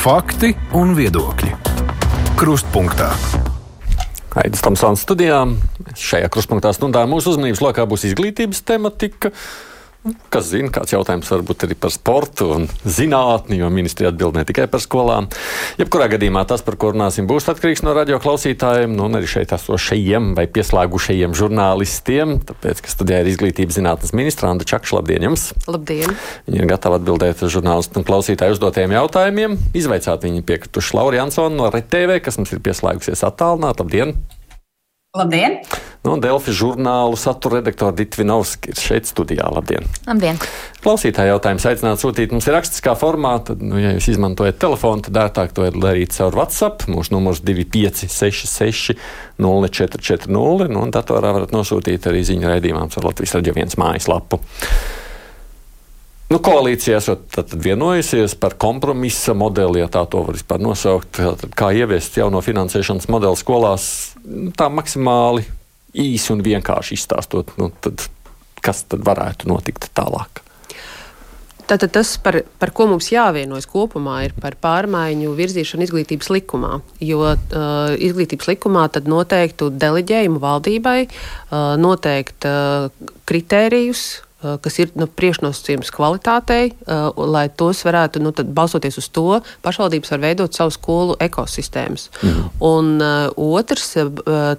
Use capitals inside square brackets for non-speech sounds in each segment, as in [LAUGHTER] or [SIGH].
Fakti un viedokļi. Krustpunktā. Aizsmeļamies Tamsānas studijām. Šajā krustpunktā stundā mūsu uzmanības lokā būs izglītības tematika. Kas zina, kāds jautājums varbūt arī par sportu un zinātni, jo ministrija atbild ne tikai par skolām. Jebkurā gadījumā tas, par ko runāsim, būs atkarīgs no radio klausītājiem, nu, un arī šeit esošajiem vai pieslēgušajiem žurnālistiem. Tāpēc, ka studijā ir izglītības zinātnes ministra Anna Čakša. Labdien! Jums. Labdien! Viņa ir gatava atbildēt uz žurnālistu un klausītāju uzdotajiem jautājumiem. Izveicāt viņa piekrituši Laura Jansona no RTV, kas mums ir pieslēgusies attālināti. Labdien! Labdien! No nu, Delfi žurnālu satura redaktora Dita Vinovska ir šeit studijā. Labdien! Labdien. Klausītāji jautājums aicināt sūtīt mums ir rakstiskā formā. Tad, nu, ja jūs izmantojat telefonu, tad ērtāk to darīt caur WhatsApp. Mūsu numurs 2566 0440. Nu, un datorā varat nosūtīt arī ziņu raidījumam ar Latvijas radio viens mājaslapu. Nu, koalīcija esat vienojusies par kompromisa modeli, ja tā to var vispār nosaukt. Tad, kā ieviest jauno finansēšanas modeli skolās, nu, tā maksimāli īsi un vienkārši izstāstot, nu, tad, kas tad varētu notikt tālāk. Tātad tas, par, par ko mums jāvienojas kopumā, ir par pārmaiņu virzīšanu izglītības likumā. Jo uh, izglītības likumā tad noteiktu deleģējumu valdībai, uh, noteikt uh, kritērijus, Eh, kas ir nu, priekšnosacījums kvalitātei, uh, lai tos varētu, nu, balstoties uz to, pašvaldības var veidot savu skolu ekosistēmas. Mhm. Un uh, otrs, uh,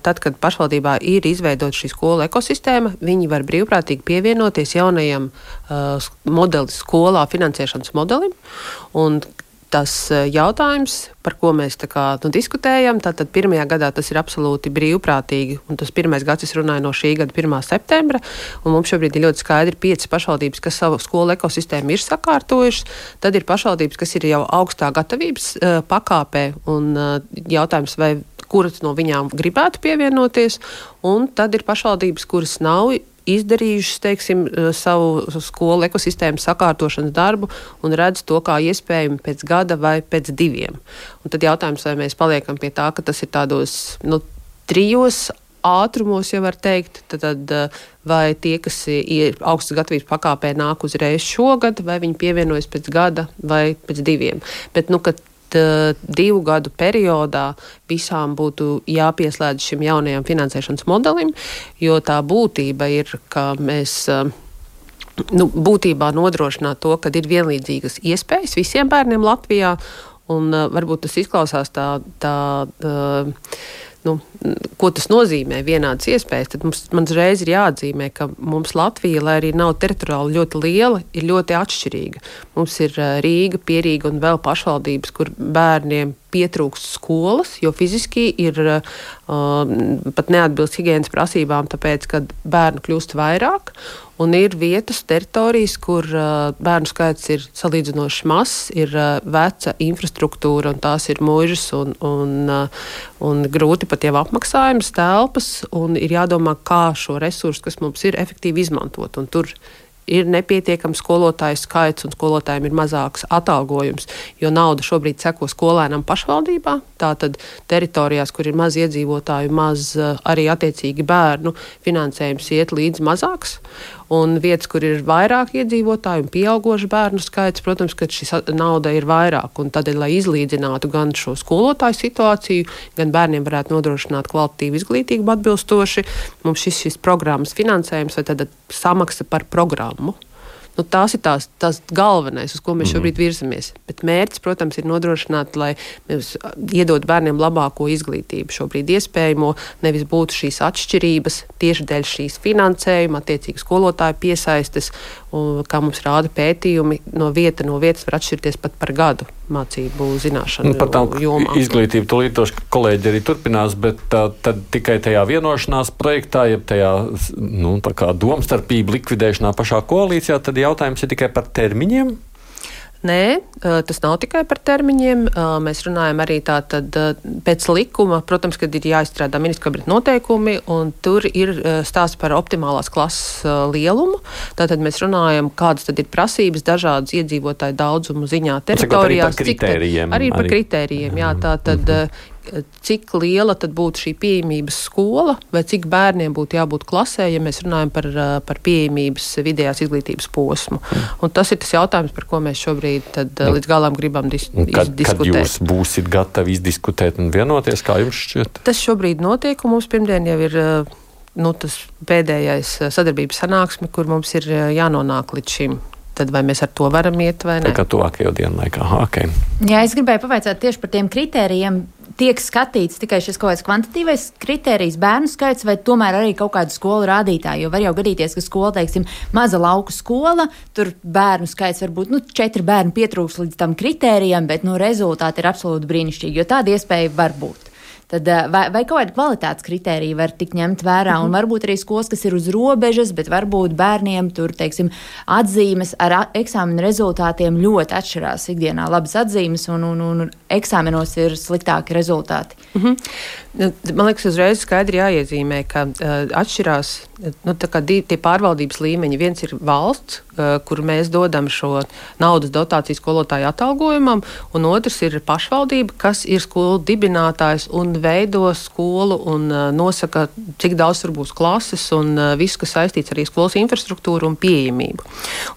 tad, kad pašvaldībā ir izveidota šī skolu ekosistēma, viņi var brīvprātīgi pievienoties jaunajam modelis skolā finansēšanas modelim. Un tas e, jautājums, par ko mēs kā, nu, diskutējam. Tātad pirmajā gadā tas ir absolūti brīvprātīgi, un tas pirmais gads es runāju no šī gada 1. septembra. Mums šobrīd ir ļoti skaidri piecas pašvaldības, kas savu skolu ekosistēmu ir sakārtojušas. Tad ir pašvaldības, kas ir jau augstā gatavības uh, pakāpē, un uh, jautājums, vai kuras no viņām gribētu pievienoties, un tad ir pašvaldības, kuras nav izdarījušas teiksim, eh, savu skolu ekosistēmu sakārtošanas darbu un redz to kā iespējamu pēc gada vai pēc diviem. Un tad jautājums, vai mēs paliekam pie tā, ka tas ir tādos nu, trijos ātrumos, ja var teikt, tad, tad eh, vai tie, kas ir augstas gatavības pakāpē, nāk uzreiz šogad, vai viņi pievienojas pēc gada vai pēc diviem. Bet, nu, uh, divu gadu periodā visām būtu jāpieslēdz šim jaunajam finansēšanas modelim, jo tā būtība ir, ka mēs. Uh, Nu, būtībā nodrošināt to, ka ir vienlīdzīgas iespējas visiem bērniem Latvijā, un uh, varbūt tas izklausās tā, tā uh, nu, ko tas nozīmē, vienādas iespējas, tad mums uzreiz ir jāatzīmē, ka mums Latvija, lai arī nav teritoriāli ļoti liela, ir ļoti atšķirīga. Mums ir Rīga, Pierīga un vēl pašvaldības, kur bērniem pietrūkst skolas, jo fiziski ir uh, pat neatbilst higiēnas prasībām, tāpēc, ka bērnu kļūst vairāk. Un ir vietas, teritorijas, kur uh, bērnu skaits ir salīdzinoši mazs, ir uh, veca infrastruktūra, un tās ir mūžas un, un, uh, un grūti pat jau apmaksājums, telpas. Ir jādomā, kā šo resursu, kas mums ir, efektīvi izmantot. Un tur ir nepietiekams skolotāju skaits un skolotājiem ir mazāks atalgojums, jo nauda šobrīd seko skolēnam pašvaldībā. Tātad teritorijās, kur ir maz iedzīvotāju, maz eh, arī attiecīgi bērnu, finansējums iet līdz mazāks. Un vietas, kur ir vairāk iedzīvotāju un pieaugušu bērnu skaits, protams, ka šī nauda ir vairāk. Tādēļ, lai izlīdzinātu gan šo skolotāju situāciju, gan bērniem varētu nodrošināt kvalitatīvu izglītību atbilstoši, mums šis, šis programmas finansējums vai tāda samaksa par programmu. Nu, tās ir tās, tās galvenais, uz ko mēs mhm. šobrīd virzamies. Bet mērķis, protams, ir nodrošināt, lai mēs iedod bērniem labāko izglītību šobrīd iespējamo, nevis būtu šīs atšķirības tieši dēļ šīs finansējuma, attiecīgi skolotāju piesaistes, un, kā mums rāda pētījumi, no vieta no vietas var atšķirties pat par gadu mācību zināšanu. Nu, par tām izglītību tūlītoši kolēģi arī turpinās, bet tā, tad tikai tajā vienošanās projektā, ja tajā nu, domstarpību likvidēšanā pašā koalīcijā, tad jautājums ir tikai par termiņiem. Nē, tas nav tikai par termiņiem. Mēs runājam arī tātad pēc likuma. Protams, kad ir jāizstrādā ministra kabineta noteikumi, un tur ir stāsts par optimālās klases lielumu. Tātad mēs runājam, kādas tad ir prasības dažādas iedzīvotāju daudzumu ziņā teritorijās. Arī par kritērijiem. Arī par kritērijiem, jā. Tātad, mm -hmm cik liela tad būtu šī pieejamības skola, vai cik bērniem būtu jābūt klasē, ja mēs runājam par, par pieejamības vidējās izglītības posmu. Un tas ir tas jautājums, par ko mēs šobrīd tad, nu, līdz galam gribam dis kad, diskutēt. Kad jūs būsiet gatavi izdiskutēt un vienoties, kā jums šķiet? Tas šobrīd notiek, un mums pirmdien jau ir nu, tas pēdējais sadarbības sanāksme, kur mums ir jānonāk līdz šim tad vai mēs ar to varam iet vai nē? Tā kā tuvākajo dienu laikā. Okay. Jā, es gribēju pavaicāt tieši par tiem kritērijiem. Tiek skatīts tikai šis kaut kāds kvantitīvais kritērijs, bērnu skaits, vai tomēr arī kaut kāda skolu rādītāja. Jo var jau gadīties, ka skola, teiksim, maza lauka skola, tur bērnu skaits var būt nu, četri bērni pietrūks līdz tam kritērijam, bet nu, rezultāti ir absolūti brīnišķīgi, jo tāda iespēja var būt tad eh, vai, vai kaut kāda kvalitātes kritērija var tikt ņemt vērā, un mhm. varbūt arī skolas, kas ir uz robežas, bet varbūt bērniem tur, teiksim, atzīmes ar eksāmenu rezultātiem ļoti atšķirās. Ikdienā labas atzīmes, un, un, un eksāmenos ir sliktāki rezultāti. Mm -hmm. Man liekas, uzreiz skaidri jāiezīmē, ka uh, atšķirās nu, divi tie pārvaldības līmeņi. Viens ir valsts, uh, kur mēs dodam šo naudas dotāciju skolotāju atalgojumam, un otrs ir pašvaldība, kas ir skolu dibinātājs un veido skolu un uh, nosaka, cik daudz tur būs klases un uh, viss, kas saistīts arī skolas infrastruktūru un pieejamību.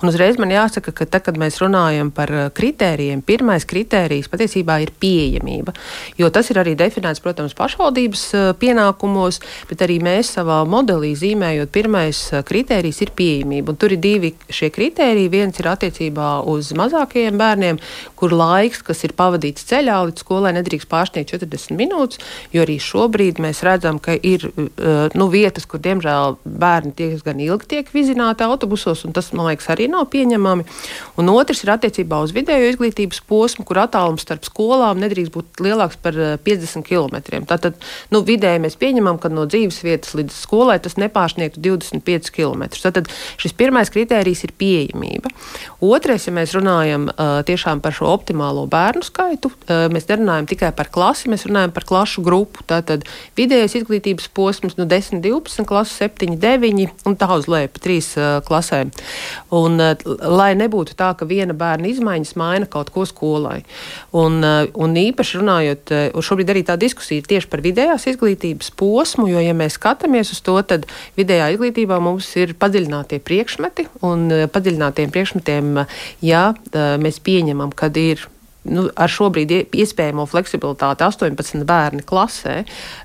Un uzreiz man jāsaka, ka tad, kad mēs runājam par kritērijiem, pirmais kritērijs patiesībā ir pieejamība, jo tas ir arī definēts, protams, pašvaldības eh, pienākumos, bet arī mēs savā modelī zīmējot, pirmais eh, kritērijs ir pieejamība. Un tur ir divi šie kritēriji. Viens ir attiecībā uz mazākajiem bērniem, kur laiks, kas ir pavadīts ceļā līdz skolai, nedrīkst pārsniegt 40 minūtes, jo arī šobrīd mēs redzam, ka ir eh, nu, vietas, kur diemžēl bērni diezgan ilgi tiek vizināti autobusos, un tas, man liekas, arī nav pieņemami. Un otrs ir attiecībā uz vidējo izglītības posmu, kur attālums starp skolām nedrīkst būt lielāks par 50 km. Tātad tad nu, vidēji mēs pieņemam, ka no dzīves vietas līdz skolai tas nepārsniegtu 25 km. Tad šis pirmais kritērijs ir pieejamība. Otrais, ja mēs runājam uh, tiešām par šo optimālo bērnu skaitu, uh, mēs nerunājam tikai par klasi, mēs runājam par klašu grupu. Tātad vidējais izglītības posms no 10, 12, klases 7, 9 un tā uz leju pa trīs uh, klasēm. Un, uh, lai nebūtu tā, ka viena bērna izmaiņas maina kaut ko skolai. Un, uh, un īpaši runājot, uh, šobrīd arī tā diskusija ir tieši par vidējās izglītības posmu, jo, ja mēs skatāmies uz to, tad vidējā izglītībā mums ir padziļinātie priekšmeti, un eh, padziļinātiem priekšmetiem, ja eh, mēs pieņemam, kad ir nu, ar šobrīd iespējamo fleksibilitāti 18 bērni klasē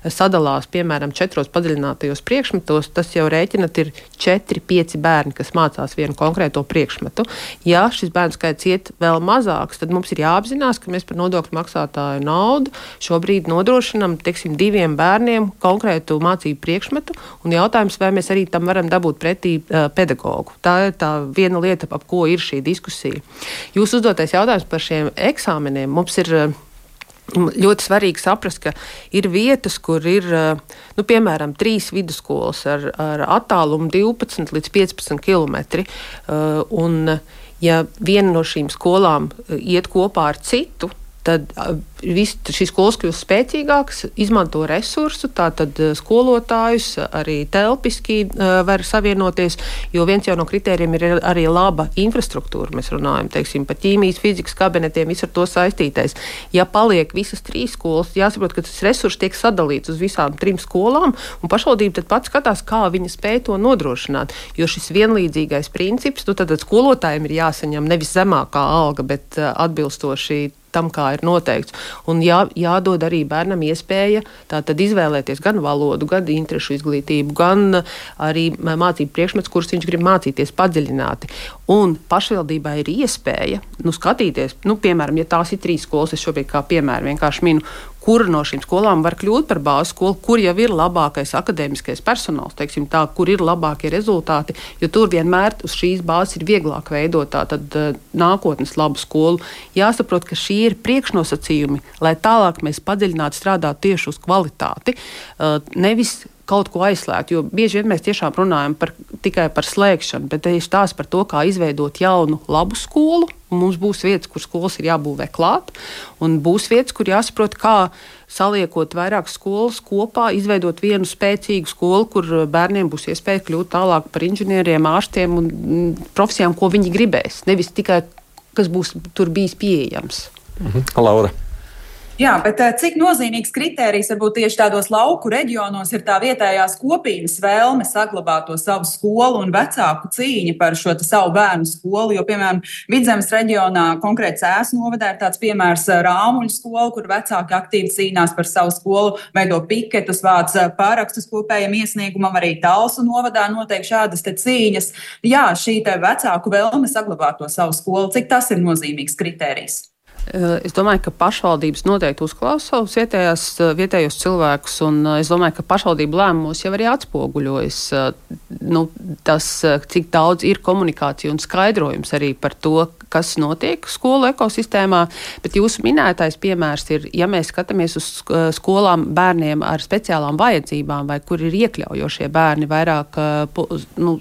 sadalās piemēram četros padziļinātajos priekšmetos, tas jau rēķinat ir 4-5 bērni, kas mācās vienu konkrēto priekšmetu. Ja šis bērnu skaits iet vēl mazāks, tad mums ir jāapzinās, ka mēs par nodokļu maksātāju naudu šobrīd nodrošinam teiksim, diviem bērniem konkrētu mācību priekšmetu, un jautājums, vai mēs arī tam varam dabūt pretī uh, pedagogu. Tā ir tā viena lieta, ap ko ir šī diskusija. Jūs uzdotais jautājums par šiem eksāmeniem eksāmeniem. Mums ir eh, ļoti svarīgi saprast, ka ir vietas, kur ir eh, nu, piemēram trīs vidusskolas ar, ar attālumu 12 līdz 15 km. Un, ja viena no šīm skolām eh, iet kopā ar citu, tad viss šīs skolas kļūst spēcīgākas, izmanto resursu, tātad skolotājus arī telpiski uh, var savienoties, jo viens jau no kritērijiem ir arī laba infrastruktūra. Mēs runājam teiksim, par ķīmijas, fizikas kabinetiem, visu ar to saistītais. Ja paliek visas trīs skolas, jāsaprot, ka tas resurs tiek sadalīts uz visām trim skolām, un pašvaldība tad pats skatās, kā viņa spēj to nodrošināt. Jo šis vienlīdzīgais princips, nu, tad skolotājiem ir jāsaņem nevis zemākā alga, bet uh, atbilstoši tam, kā ir noteikts. Un jā, jādod arī bērnam iespēja izvēlēties gan valodu, gan interešu izglītību, gan arī mācību priekšmetus, kurus viņš grib mācīties padziļināti. Un pašvaldībai ir iespēja nu, skatīties, nu, piemēram, ja tās ir trīs skolas, es šobrīd kā piemēru vienkārši minu, kura no šīm skolām var kļūt par bāzes skolu, kur jau ir labākais akadēmiskais personāls, teiksim, tā, kur ir labākie rezultāti. Jo tur vienmēr uz šīs bāzes ir vieglāk veidot tādu uh, nākotnes labu skolu. Jāsaprot, ka šie ir priekšnosacījumi, lai tālāk mēs padziļinātu strādāt tieši uz kvalitāti. Uh, nevis kaut ko aizslēgt. Jo bieži vien mēs tiešām runājam par, tikai par slēgšanu, bet te ir stāsts par to, kā izveidot jaunu, labu skolu. Mums būs vietas, kur skolas ir jābūvē klāt, un būs vietas, kur jāsaprot, kā saliekot vairākas skolas kopā, izveidot vienu spēcīgu skolu, kur bērniem būs iespēja kļūt tālāk par inženieriem, ārstiem un mm, profesijām, ko viņi gribēs. Nevis tikai kas būs tur bijis pieejams. Mhm. Laura. Jā, bet cik nozīmīgs kritērijs varbūt tieši tādos lauku reģionos ir tā vietējās kopienas vēlme saglabāt to savu skolu un vecāku cīņa par šo savu bērnu skolu? Jo, piemēram, Vidzemes reģionā konkrēti Cēs novadā ir tāds piemērs Rāmuļu skola, kur vecāki aktīvi cīnās par savu skolu, veido piketus, vāc pārakstus kopējiem iesniegumam, arī Talsu novadā notiek šādas cīņas. Jā, šī vecāku vēlme saglabāt to savu skolu, cik tas ir nozīmīgs kritērijs? Eh, es domāju, ka pašvaldības noteikti uzklausa savus vietējās, eh, vietējos cilvēkus, un eh, es domāju, ka pašvaldību lēmumos jau arī atspoguļojas nu, tas, cik daudz ir komunikācija un skaidrojums arī par to, kas notiek skolu ekosistēmā. Bet jūsu minētais piemērs ir, ja mēs skatāmies uz skolām bērniem ar speciālām vajadzībām, vai kur ir iekļaujošie bērni vairāk. Nu,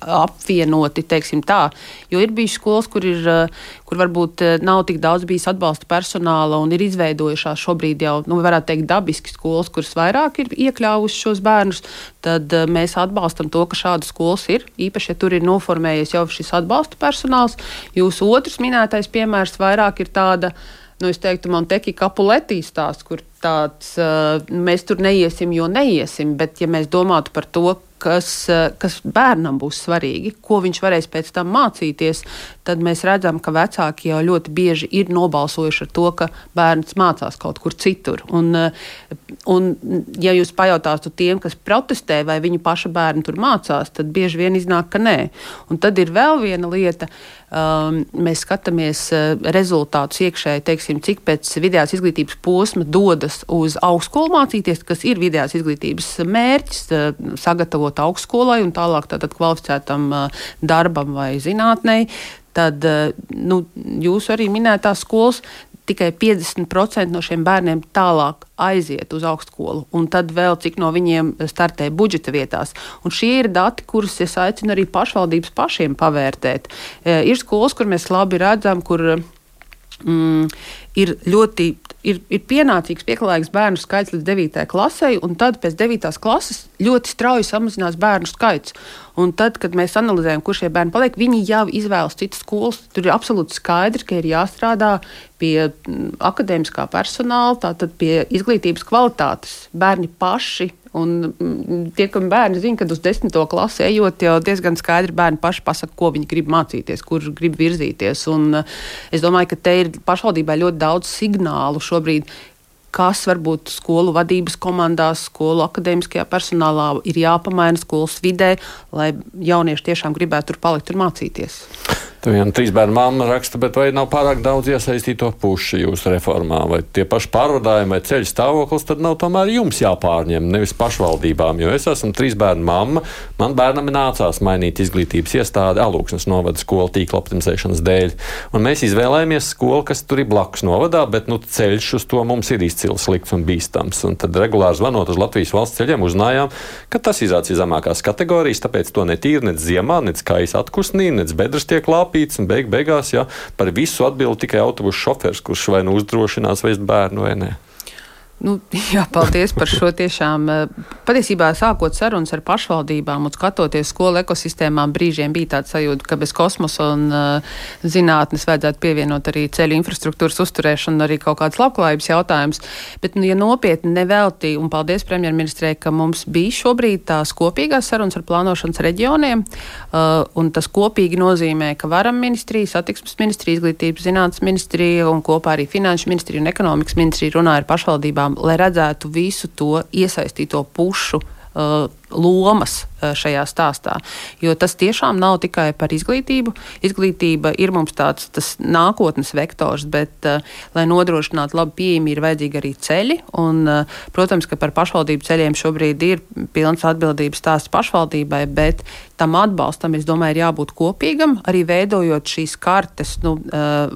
apvienoti, teiksim tā. Jo ir bijušas skolas, kur, ir, eh, kur varbūt eh, nav tik daudz bijis atbalsta personāla un ir izveidojušās šobrīd jau, nu, varētu teikt, dabiski skolas, kuras vairāk ir iekļāvušas šos bērnus. Tad eh, mēs atbalstam to, ka šādas skolas ir. Īpaši, ja tur ir noformējies jau šis atbalsta personāls. Jūsu otrs minētais piemērs vairāk ir tāda nu, es teiktu, man teki kapuletī stāsts, kur tāds, uh, mēs tur neiesim, jo neiesim, bet ja mēs domātu par to, kas, eh, kas bērnam būs svarīgi, ko viņš varēs pēc tam mācīties, tad mēs redzam, ka vecāki jau ļoti bieži ir nobalsojuši ar to, ka bērns mācās kaut kur citur. Un, eh, un ja jūs pajautātu tiem, kas protestē, vai viņu paša bērni tur mācās, tad bieži vien iznāk, ka nē. Un tad ir vēl viena lieta. Um, mēs skatāmies uh, rezultātus iekšēji, teiksim, cik pēc vidējās izglītības posma dodas uz augstskolu mācīties, kas ir vidējās izglītības mērķis, uh, sagatavot augstskolai un tālāk tātad kvalificētam darbam vai zinātnei, tad nu, jūsu arī minētās skolas tikai 50% no šiem bērniem tālāk aiziet uz augstskolu, un tad vēl cik no viņiem startē budžeta vietās. Un šie ir dati, kurus es aicinu arī pašvaldības pašiem pavērtēt. Ir skolas, kur mēs labi redzam, kur mm, ir ļoti ir, ir pienācīgs, pieklājīgs bērnu skaits līdz 9. klasei, un tad pēc 9. klases ļoti strauji samazinās bērnu skaits. Un tad, kad mēs analizējam, kur šie bērni paliek, viņi jau izvēlas citas skolas. Tur ir absolūti skaidrs, ka ir jāstrādā pie akadēmiskā personāla, tātad pie izglītības kvalitātes. Bērni paši Un tie, kam bērni zina, kad uz desmito klasi ejot, jau diezgan skaidri bērni paši pasaka, ko viņi grib mācīties, kur grib virzīties. Un eh, es domāju, ka te ir pašvaldībai ļoti daudz signālu šobrīd, kas varbūt skolu vadības komandās, skolu akadēmiskajā personālā ir jāpamaina skolas vidē, lai jaunieši tiešām gribētu tur palikt un mācīties. Tur viena trīs bērnu mamma raksta, bet vai nav pārāk daudz iesaistīto pušu jūsu reformā, vai tie paši pārvadājumi vai ceļu stāvoklis, tad nav tomēr jums jāpārņem, nevis pašvaldībām. Jo es esmu trīs bērnu mamma, man bērnam nācās mainīt izglītības iestādi Alūksnes novada skolu tīkla optimizēšanas dēļ. Un mēs izvēlējāmies skolu, kas tur ir blakus novadā, bet nu, ceļš uz to mums ir izcils, slikts un bīstams. Un tad regulāri zvanot uz Latvijas valsts ceļiem, uzzinājām, ka tas izrādās zemākās kategorijas, tāpēc to netīri nec ziemā, nec kājas atkusnī, nec bedres tiek lāpti trāpīts, un beig beigās jā, par visu atbild tikai autobusu šofers, kurš vai nu uzdrošinās vest bērnu vai nē. Nu, [LAUGHS] jā, paldies par šo tiešām. Eh, patiesībā sākot sarunas ar pašvaldībām un skatoties skolu ekosistēmām, brīžiem bija tāds sajūta, ka bez kosmosa un uh, zinātnes vajadzētu pievienot arī ceļu infrastruktūras uzturēšanu, arī kaut kāds labklājības jautājums. Bet, nu, ja nopietni nevelti, un paldies premjerministrē, ka mums bija šobrīd tās kopīgās sarunas ar plānošanas reģioniem, uh, un tas kopīgi nozīmē, ka varam ministrija, satiksmes ministrija, izglītības zinātnes ministrija un kopā arī finanšu ministrija un ekonomikas ministrija runāja ar pašvaldībām lai redzētu visu to iesaistīto pušu uh, lomas uh, šajā stāstā. Jo tas tiešām nav tikai par izglītību. Izglītība ir mums tāds nākotnes vektors, bet, uh, lai nodrošinātu labu pieejamību, ir vajadzīgi arī ceļi. Un, uh, protams, ka par pašvaldību ceļiem šobrīd ir pilns atbildības stāsts pašvaldībai, bet tam atbalstam, es domāju, ir jābūt kopīgam, arī veidojot šīs kartes, nu,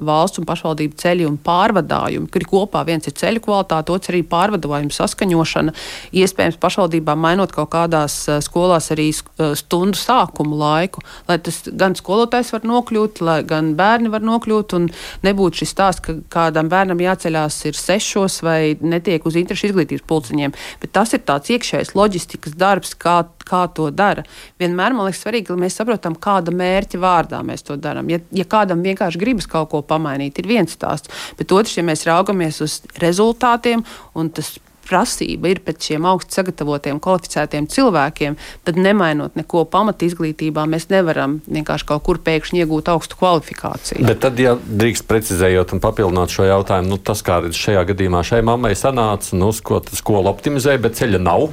valsts un pašvaldību ceļu un pārvadājumu, kur kopā viens ir ceļu kvalitāte, otrs arī pārvadājumu saskaņošana, iespējams pašvaldībām mainot kaut kādā tajās skolās arī stundu sākumu laiku, lai tas gan skolotājs var nokļūt, lai gan bērni var nokļūt un nebūtu šis stāsts, ka kādam bērnam jāceļās ir sešos vai netiek uz interešu izglītības pulciņiem. Bet tas ir tāds iekšējs loģistikas darbs, kā, kā to dara. Vienmēr man liekas svarīgi, lai mēs saprotam, kāda mērķa vārdā mēs to darām. Ja, ja kādam vienkārši gribas kaut ko pamainīt, ir viens stāsts, bet otrs, ja mēs raugamies uz rezultātiem un tas prasība ir pēc šiem augstu sagatavotiem, kvalificētiem cilvēkiem, tad nemainot neko pamat izglītībā, mēs nevaram vienkārši kaut kur pēkšņi iegūt augstu kvalifikāciju. Bet tad, ja drīkst precizējot un papildināt šo jautājumu, nu, tas, kā šajā gadījumā šai mammai sanāca, nu, ko skola optimizē, bet ceļa nav.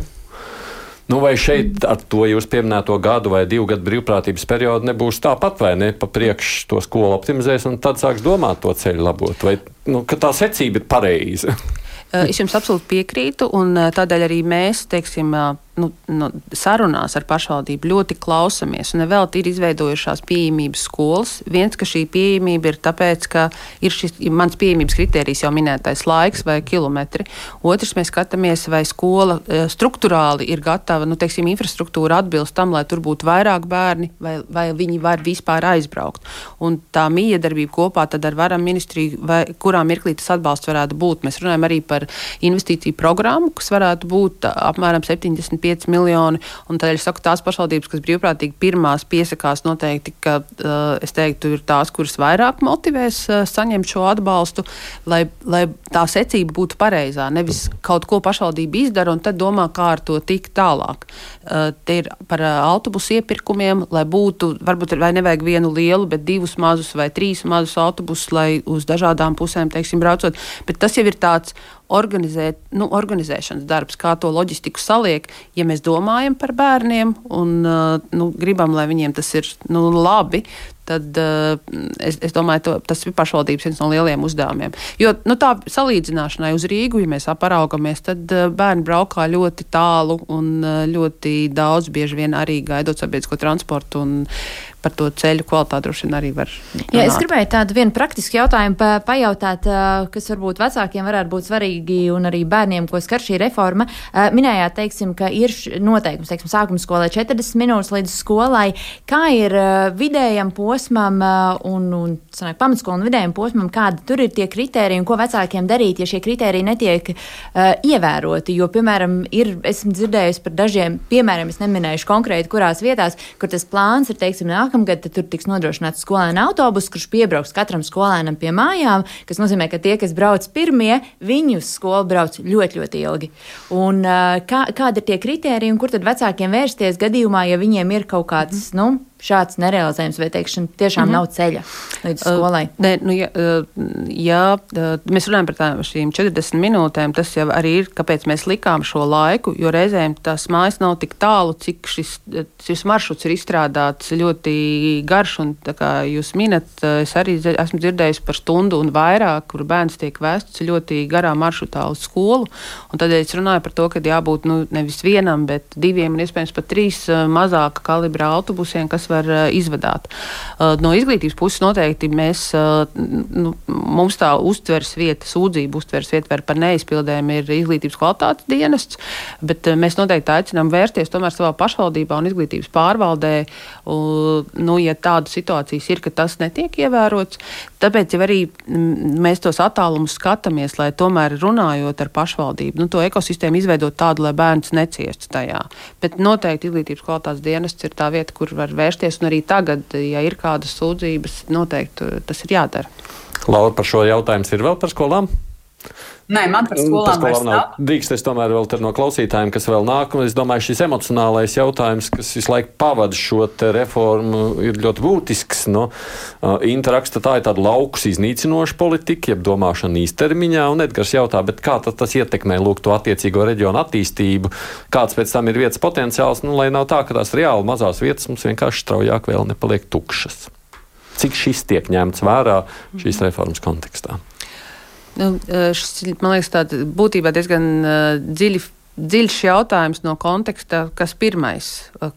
Nu, vai šeit ar to jūs pieminēto gadu vai divu gadu brīvprātības periodu nebūs tāpat, vai ne? Pa priekšu to skolu optimizēs un tad sāks domāt to ceļu labot. Vai nu, tā secība ir pareiza? [LAUGHS] Es jums absolūti piekrītu, un tādēļ arī mēs, teiksim, nu, nu, sarunās ar pašvaldību ļoti klausamies. Un vēl ir izveidojušās pieejamības skolas. Viens, ka šī pieejamība ir tāpēc, ka ir šis mans pieejamības kritērijs jau minētais laiks vai kilometri. Otrs, mēs skatāmies, vai skola e, struktūrāli ir gatava, nu, teiksim, infrastruktūra atbilst tam, lai tur būtu vairāk bērni, vai, vai viņi var vispār aizbraukt. Un tā miedarbība kopā ar varam ministriju, vai kurā mirklī tas atbalsts varētu būt. Mēs runājam arī par investīciju programmu, kas varētu būt apmēram 70 25 miljoni. Tādēļ es saku, tās pašvaldības, kas brīvprātīgi pirmās piesakās, noteikti, ka es teiktu, ir tās, kuras vairāk motivēs saņemt šo atbalstu, lai, lai tā secība būtu pareizā. Nevis kaut ko pašvaldība izdara un tad domā, kā ar to tikt tālāk. Te ir par autobusu iepirkumiem, lai būtu, varbūt vai nevajag vienu lielu, bet divus mazus vai trīs mazus autobusus, lai uz dažādām pusēm, teiksim, braucot. Bet tas jau ir tāds organizēt, nu, organizēšanas darbs, kā to loģistiku saliek. Ja mēs domājam par bērniem un uh, nu, gribam, lai viņiem tas ir nu, labi, tad uh, es, es domāju, to, tas ir pašvaldības viens no lielajiem uzdevumiem. Jo nu, tā salīdzināšanai uz Rīgu, ja mēs paraugamies, tad uh, bērni braukā ļoti tālu un uh, ļoti daudz, bieži vien arī gaidot sabiedrisko transportu. Un, par to ceļu kvalitāti droši vien arī var. Runāt. Jā, es gribēju tādu vienu praktisku jautājumu pa, pajautāt, kas varbūt vecākiem varētu būt svarīgi un arī bērniem, ko skar šī reforma. Minējāt, teiksim, ka ir noteikums, teiksim, sākuma skolai 40 minūtes līdz skolai. Kā ir vidējam posmam un, un sanāk, pamatskolu un vidējam posmam, kādi tur ir tie kriteriji un ko vecākiem darīt, ja šie kriteriji netiek uh, ievēroti? Jo, piemēram, ir, esmu dzirdējusi par dažiem, piemēram, es neminēšu konkrēti, kurās vietās, kur tas plāns ir, teiksim, nāk nākamgad tur tiks nodrošināts skolēna autobus, kurš piebrauks katram skolēnam pie mājām, kas nozīmē, ka tie, kas brauc pirmie, viņi uz skolu brauc ļoti, ļoti ilgi. Un, kā, kādi ir tie kriteriji un kur tad vecākiem vērsties gadījumā, ja viņiem ir kaut kāds, mm nu, šāds nerealizējums, vai teikšana tiešām mm -hmm. nav ceļa līdz skolai? Uh, ne, nu, ja, ja mēs runājam par tām, šīm 40 minūtēm, tas jau arī ir, kāpēc mēs likām šo laiku, jo reizēm tās mājas nav tik tālu, cik šis, šis maršruts ir izstrādāts ļoti garš. Un, kā jūs minat, es arī esmu dzirdējis par stundu un vairāk, kur bērns tiek vests ļoti garā maršrutā uz skolu. Tādēļ es runāju par to, ka jābūt nu, nevis vienam, bet diviem un iespējams pat trīs mazāka kalibra autobusiem, kas var uh, izvadāt. Uh, no izglītības puses noteikti mēs, uh, nu, mums tā uztveres vieta, sūdzību uztveres vieta par neizpildēm ir izglītības kvalitātes dienests, bet mēs noteikti aicinām vērsties tomēr savā pašvaldībā un izglītības pārvaldē, nu, ja tāda situācijas ir, ka tas netiek ievērots. Tāpēc jau arī mēs tos attālumus skatāmies, lai tomēr runājot ar pašvaldību, nu, to ekosistēmu izveidot tādu, lai bērns neciestu tajā. Bet noteikti izglītības kvalitātes dienests ir tā vieta, kur var vērsties vērsties. Un arī tagad, ja ir kādas sūdzības, noteikti tas ir jādara. Laura, par šo jautājumu ir vēl par skolām? Nē, man par skolām, par skolām nav. Drīkst es tomēr vēl no klausītājiem, kas vēl nāk. Es domāju, šis emocionālais jautājums, kas visu laiku pavada šo reformu, ir ļoti būtisks. No, uh, Interaksta tā ir tāda laukus iznīcinoša politika, jeb domāšana īstermiņā. Un Edgars jautā, kā tas ietekmē lūk, to attiecīgo reģionu attīstību, kāds pēc tam ir vietas potenciāls, nu, lai nav tā, ka tās reāli mazās vietas mums vienkārši straujāk vēl nepaliek tukšas. Cik šis tiek ņemts vērā šīs reformas kontekstā? Nu, šis, man liekas, tāds būtībā diezgan dziļi dziļš jautājums no konteksta, kas pirmais,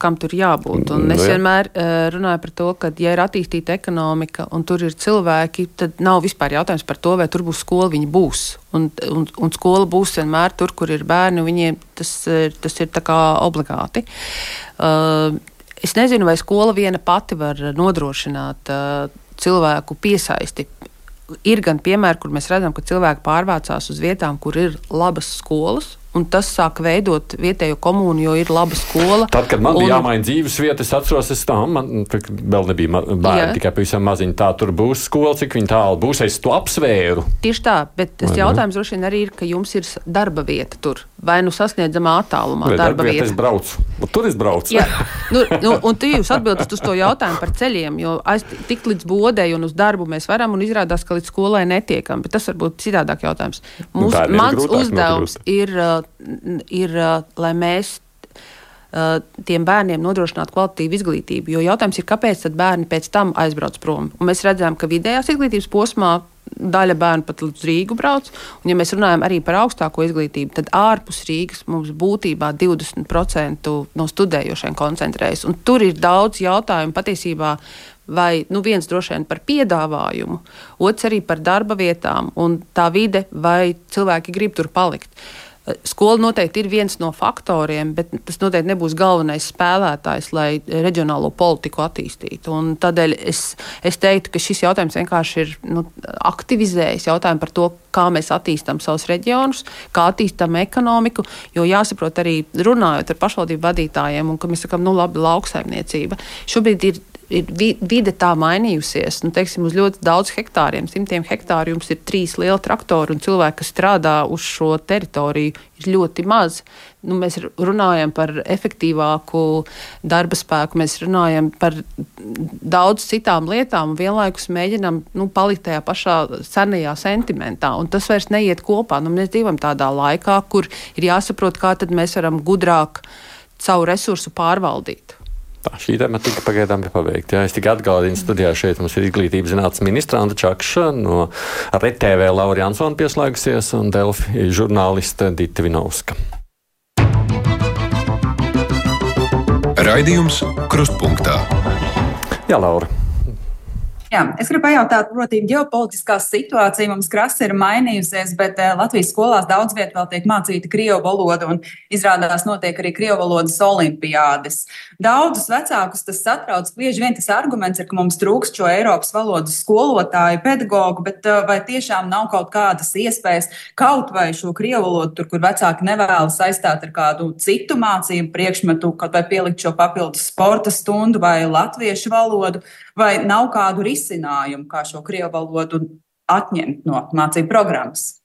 kam tur jābūt. Un es nu vienmēr runāju par to, ka, ja ir attīstīta ekonomika un tur ir cilvēki, tad nav vispār jautājums par to, vai tur būs skola, viņi būs. Un, un, un skola būs vienmēr tur, kur ir bērni, viņiem tas, tas ir obligāti. Es nezinu, vai skola viena pati var nodrošināt cilvēku piesaisti ir gan piemēri, kur mēs redzam, ka cilvēki pārvācās uz vietām, kur ir labas skolas, un tas sāk veidot vietējo komunu, jo ir laba skola. Tad, kad man un... bija jāmaina dzīves vieta, es atceros, es tam man vēl nebija bērni, Jā. tikai pavisam maziņi. Tā tur būs skola, cik tālu būs. Es to apsvēru. Tieši tā, bet tas jautājums droši vien arī ir, ka jums ir darba vieta tur vai nu sasniedzamā attālumā. Vai darba vieta. Es braucu, un tur es braucu. Jā, nu, nu, un jūs atbildat uz to jautājumu par ceļiem, jo aiz tik līdz bodēji un uz darbu mēs varam, un izrādās, ka līdz skolai netiekam. Bet tas varbūt citādāk jautājums. Mūs, mans uzdevums nokļūst. ir ir, lai mēs tiem bērniem nodrošināt kvalitīvu izglītību. Jo jautājums ir, kāpēc bērni pēc tam aizbrauc prom? Un mēs redzam, ka vidējās izglītības posmā daļa bērnu pat līdz Rīgu brauc. Un, ja mēs runājam arī par augstāko izglītību, tad ārpus Rīgas mums būtībā 20% no studējošiem koncentrējas. Un tur ir daudz jautājumu patiesībā. Vai nu viens droši vien par piedāvājumu, otrs arī par darba vietām un tā vide, vai cilvēki grib tur palikt. Uh, Skola noteikti ir viens no faktoriem, bet tas noteikti nebūs galvenais spēlētājs, lai reģionālo politiku attīstītu. Un tādēļ es, es teiktu, ka šis jautājums vienkārši ir nu, aktivizējis jautājumu par to, kā mēs attīstām savus reģionus, kā attīstām ekonomiku. Jo jāsaprot arī runājot ar pašvaldību vadītājiem, un ka mēs sakām, nu labi, lauksaimniecība. Šobrīd ir ir vide tā mainījusies. Nu, teiksim, uz ļoti daudz hektāriem, simtiem hektāru jums ir trīs lieli traktori, un cilvēki, kas strādā uz šo teritoriju, ir ļoti maz. Nu, mēs runājam par efektīvāku darba spēku, mēs runājam par daudz citām lietām, un vienlaikus mēģinām nu, palikt tajā pašā senajā sentimentā. Tas vairs neiet kopā. Nu, mēs dzīvojam tādā laikā, kur ir jāsaprot, kā mēs varam gudrāk savu resursu pārvaldīt. Tā, šī tēma tika pagaidām pabeigta. Jā, es tikai atgādinu, studijā šeit mums ir izglītības zinātnes ministra Anta Čakša, no RTV Laura Jansona pieslēgusies un Delfi žurnāliste Dita Vinovska. Raidījums Krustpunktā. Jā, Laura. Jā, es gribu pajautāt, proti, ģeopolitiskā situācija mums krasi ir mainījusies, bet uh, Latvijas skolās daudz vietā vēl tiek mācīta krievu valoda, un izrādās notiek arī krievu valodas olimpiādes. Daudzus vecākus tas satrauc. Bieži vien tas arguments ir, ka mums trūkst šo Eiropas valodas skolotāju, pedagogu, bet uh, vai tiešām nav kaut kādas iespējas kaut vai šo krievu valodu, tur, kur vecāki nevēlas saistāt ar kādu citu mācību priekšmetu, kaut vai pielikt šo papildus sporta stundu vai latviešu valodu? Vai nav kādu risinājumu, kā šo krievu valodu atņemt no mācību programmas?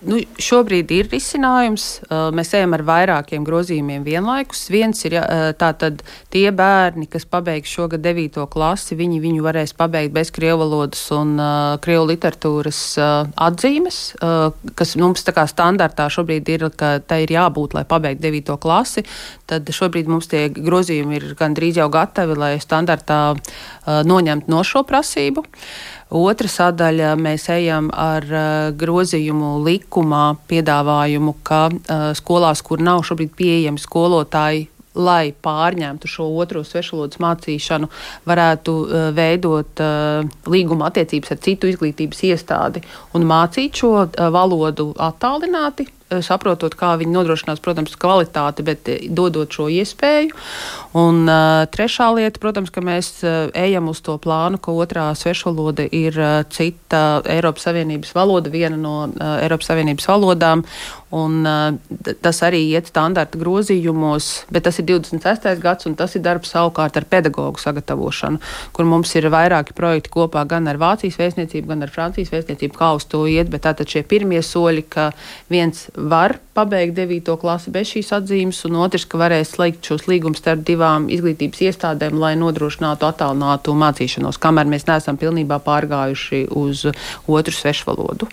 Nu, šobrīd ir risinājums. Mēs ejam ar vairākiem grozījumiem vienlaikus. Viens ir tātad tie bērni, kas pabeigts šogad 9. klasi, viņi viņu varēs pabeigt bez krievu valodas un uh, krievu literatūras uh, atzīmes, uh, kas mums tā kā standartā šobrīd ir, ka tai ir jābūt, lai pabeigtu 9. klasi. Tad šobrīd mums tie grozījumi ir gandrīz jau gatavi, lai standartā uh, noņemtu no šo prasību. Uh, Otra sadaļa mēs ejam ar uh, grozījumu likumā, piedāvājumu, ka uh, skolās, kur nav šobrīd pieejami skolotāji, lai pārņemtu šo otro svešvalodas mācīšanu, varētu uh, veidot uh, līguma attiecības ar citu izglītības iestādi un mācīt šo uh, valodu attālināti, saprotot, kā viņi nodrošinās, protams, kvalitāti, bet dodot šo iespēju. Un uh, trešā lieta, protams, ka mēs uh, ejam uz to plānu, ka otrā svešvaloda ir uh, cita Eiropas Savienības valoda, viena no uh, Eiropas Savienības valodām. Un, uh, tas arī iet standarta grozījumos, bet tas ir 26. gads, un tas ir darbs savukārt ar pedagoģu sagatavošanu, kur mums ir vairāki projekti kopā gan ar Vācijas vēstniecību, gan ar Francijas vēstniecību, kā uz to iet. Bet tātad šie pirmie soļi, ka viens var pabeigt 9. klasi bez šīs atzīmes, un otrs, ka varēs slēgt šos līgumus starp divām izglītības iestādēm, lai nodrošinātu attālinātu mācīšanos, kamēr mēs neesam pilnībā pārgājuši uz otru svešvalodu.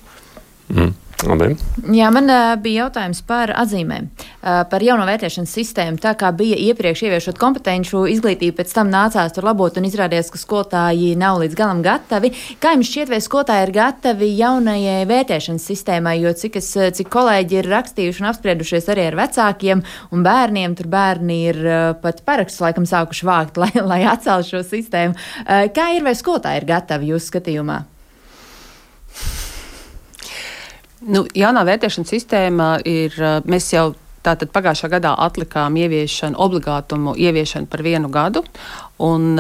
Mm. Labi. Jā, man uh, bija jautājums par atzīmēm, uh, par jauno vērtēšanas sistēmu. Tā kā bija iepriekš ieviešot kompetenci izglītību, pēc tam nācās tur labot un izrādījās, ka skolotāji nav līdz galam gatavi. Kā jums šķiet, vai skolotāji ir gatavi jaunajai vērtēšanas sistēmai? Jo cik, es, cik kolēģi ir rakstījuši un apspriedušies arī ar vecākiem un bērniem, tur bērni ir uh, pat parakstus laikam sākuši vākt, [LAUGHS] lai, lai atceltu šo sistēmu. Uh, kā ir vai skolotāji ir gatavi jūsu skatījumā? Nu, jaunā vērtēšanas sistēma ir, mēs jau tātad pagājušā gadā atlikām ieviešanu, obligātumu ieviešanu par vienu gadu. Un,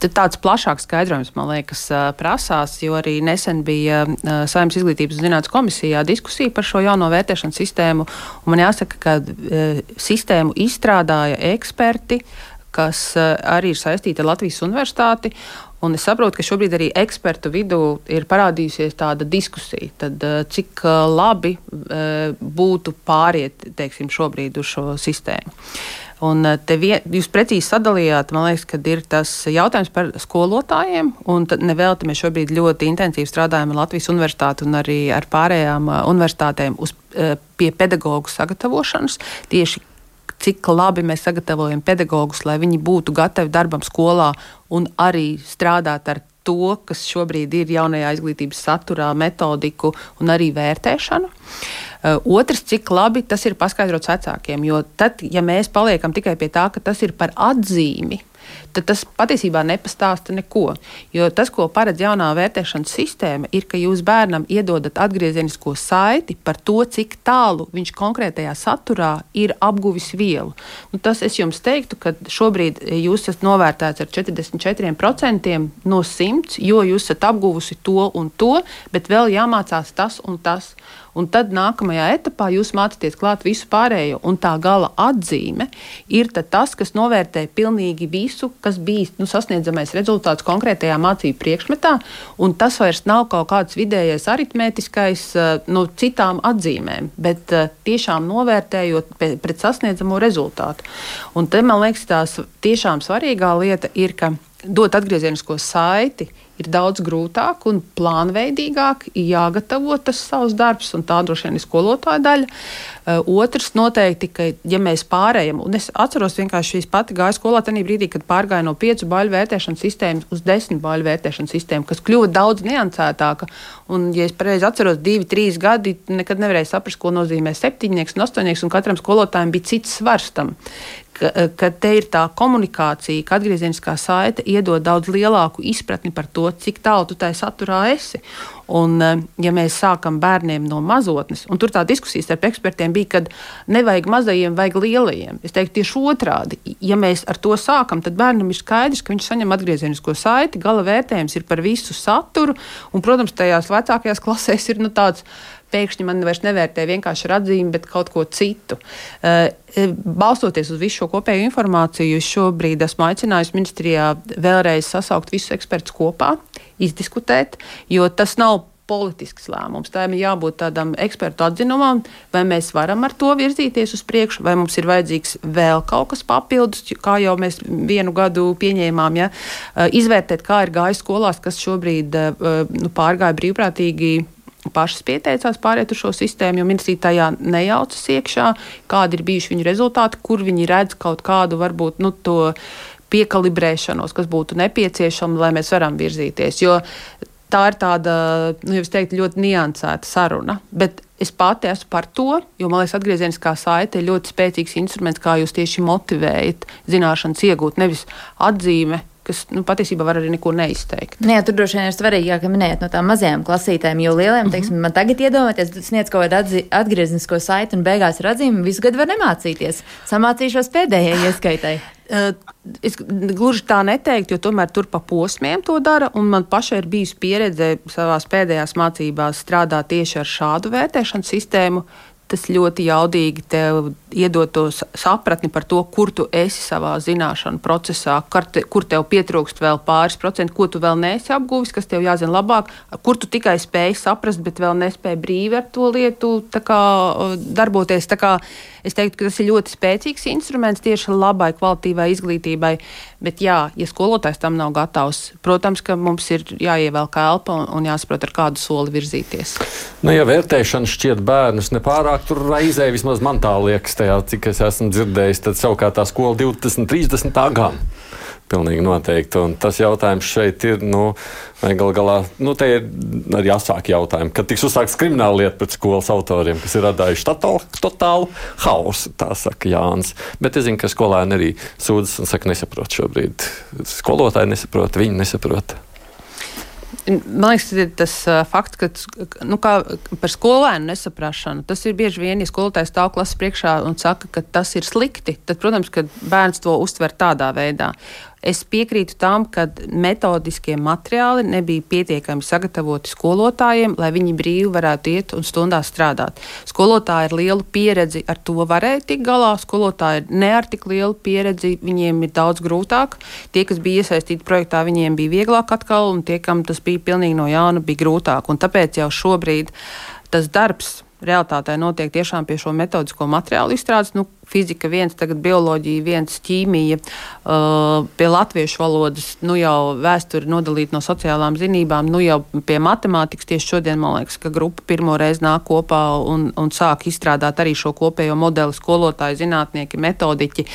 Tad tāds plašāks skaidrojums, man liekas, prasās, jo arī nesen bija Saimnes izglītības un zinātnes komisijā diskusija par šo jauno vērtēšanas sistēmu. Man jāsaka, ka sistēmu izstrādāja eksperti, kas arī ir saistīti ar Latvijas universitāti. Un es saprotu, ka šobrīd arī ekspertu vidū ir parādījusies tāda diskusija, tad, eh, cik eh, labi eh, būtu pāriet teiksim, šobrīd uz šo sistēmu. Un te vien, jūs precīzi sadalījāt, man liekas, ka ir tas jautājums par skolotājiem. Nevelti mēs šobrīd ļoti intensīvi strādājam ar Latvijas universitāti un arī ar pārējām universitātēm uz, pie pedagoģu sagatavošanas. Tieši cik labi mēs sagatavojam pedagogus, lai viņi būtu gatavi darbam skolā un arī strādāt ar to, kas šobrīd ir jaunajā izglītības saturā, metodiku un arī vērtēšanu. Uh, otrs, cik labi tas ir paskaidrots vecākiem, jo tad, ja mēs paliekam tikai pie tā, ka tas ir par atzīmi, tad tas patiesībā nepastāsta neko. Jo tas, ko paredz jaunā vērtēšanas sistēma, ir, ka jūs bērnam iedodat atgriezenisko saiti par to, cik tālu viņš konkrētajā saturā ir apguvis vielu. Nu, tas es jums teiktu, ka šobrīd jūs esat novērtēts ar 44% no 100, jo jūs esat apguvusi to un to, bet vēl jāmācās tas un tas. Un tad nākamajā etapā jūs mācāties klāt visu pārējo, un tā gala atzīme ir tas, kas novērtē pilnīgi visu, kas bijis nu, sasniedzamais rezultāts konkrētajā mācību priekšmetā, un tas vairs nav kaut kāds vidējais aritmētiskais eh, no nu, citām atzīmēm, bet eh, tiešām novērtējot pret sasniedzamo rezultātu. Un te man liekas, tās tiešām svarīgā lieta ir, ka dot atgriezienisko saiti ir daudz grūtāk un plānveidīgāk jāgatavo tas savs darbs, un tā droši vien ir skolotāja daļa. Uh, otrs noteikti, ka ja mēs pārējām, un es atceros vienkārši šīs pati gāju skolā tajā brīdī, kad pārgāju no piecu baļu vērtēšanas sistēmas uz desmit baļu vērtēšanas sistēmu, kas kļuva daudz niansētāka. Un, ja es pareizi atceros, divi, trīs gadi, nekad nevarēju saprast, ko nozīmē septiņnieks un astoņnieks, un katram skolotājam bija cits svars tam ka, ka te ir tā komunikācija, ka atgriezeniskā saite iedod daudz lielāku izpratni par to, cik tālu tu tajā saturā esi. Un, eh, ja mēs sākam bērniem no mazotnes, un tur tā diskusija starp ekspertiem bija, ka nevajag mazajiem, vajag lielajiem. Es teiktu tieši otrādi. Ja mēs ar to sākam, tad bērnam ir skaidrs, ka viņš saņem atgriezenisko saiti, gala vērtējums ir par visu saturu, un, protams, tajās vecākajās klasēs ir nu, tāds pēkšņi man vairs nevērtē vienkārši ar atzīmi, bet kaut ko citu. Eh, eh, balstoties uz visu šo kopējo informāciju, šobrīd esmu aicinājusi ministrijā vēlreiz sasaukt visus ekspertus kopā, izdiskutēt, jo tas nav politisks lēmums. Tā ir jābūt tādam ekspertu atzinumam, vai mēs varam ar to virzīties uz priekšu, vai mums ir vajadzīgs vēl kaut kas papildus, kā jau mēs vienu gadu pieņēmām. Ja? Eh, izvērtēt, kā ir gājis skolās, kas šobrīd nu, pārgāja brīvprātīgi pašas pieteicās pāriet uz šo sistēmu, jo ministrija tajā nejaucas iekšā, kādi ir bijuši viņu rezultāti, kur viņi redz kaut kādu varbūt nu, to piekalibrēšanos, kas būtu nepieciešama, lai mēs varam virzīties. Jo tā ir tāda, nu, jau teiktu, ļoti niansēta saruna. Bet es pati esmu par to, jo man liekas, atgriezeniskā saite ir ļoti spēcīgs instruments, kā jūs tieši motivējat zināšanas iegūt, nevis atzīme kas nu, patiesībā var arī neko neizteikt. Nē, tur droši vien ir svarīgi, ka minējat no tām mazajām klasītēm, jo lieliem, mm -hmm. teiksim, man tagad iedomāties, sniedz kaut kādu atgrieznisko saiti un beigās ir atzīme, visu gadu var nemācīties. Samācīšos pēdējai ieskaitai. Uh, [LAUGHS] es gluži tā neteiktu, jo tomēr tur pa posmiem to dara. Man pašai ir bijusi pieredze savā pēdējās mācībās strādāt tieši ar šādu vērtēšanas sistēmu. Tas ļoti jaudīgi tev iedod to sapratni par to, kur tu esi savā zināšanu procesā, te, kur tev pietrūkst vēl pāris procentu, ko tu vēl neesi apguvis, kas tev jāzina labāk, kur tu tikai spēj saprast, bet vēl nespēj brīvi ar to lietu kā, darboties. Kā, es teiktu, ka tas ir ļoti spēcīgs instruments tieši labai kvalitīvai izglītībai. Bet, jā, ja skolotājs tam nav gatavs, protams, ka mums ir jāievēl elpa un, un jāsaprot, ar kādu soli virzīties. Nu, ja vērtēšana šķiet bērnus nepārāk tur raizē, vismaz man tā liekas, tajā, cik es esmu dzirdējis, tad savukārt tā skola 20, 30 tā gan. Pilnīgi noteikti. Un tas jautājums šeit ir, nu, gal galā, nu, te ir arī jāsāk jautājumi, kad tiks uzsākts krimināla lieta pret skolas autoriem, kas ir radījuši totālu, totālu hausu, tā saka Jānis. Bet es zinu, ka skolēni arī sūdzas un saka, nesaprot šobrīd. Skolotāji nesaprot, viņi nesaprot. Man liekas, tas ir uh, fakts, ka nu, par skolēnu nesaprašanu tas ir bieži vien, ja skolotājs stāv klases priekšā un saka, ka tas ir slikti, tad, protams, ka bērns to uztver tādā veidā. Es piekrītu tam, ka metodiskie materiāli nebija pietiekami sagatavoti skolotājiem, lai viņi brīvi varētu iet un stundās strādāt. Skolotāji ar lielu pieredzi ar to varēja tikt galā, skolotāji ne ar tik lielu pieredzi, viņiem ir daudz grūtāk. Tie, kas bija iesaistīti projektā, viņiem bija vieglāk atkal, un tie, kam tas bija pilnīgi no jauna, bija grūtāk. Un tāpēc jau šobrīd tas darbs realitātē notiek tiešām pie šo metodisko materiālu izstrādes. Nu, fizika, viens, tagad bioloģija, viens ķīmija, uh, pie latviešu valodas, nu jau vēsture nodalīta no sociālām zinībām, nu jau pie matemātikas tieši šodien, man liekas, ka grupa pirmo reizi nāk kopā un, un sāk izstrādāt arī šo kopējo modeli skolotāji, zinātnieki, metodiķi,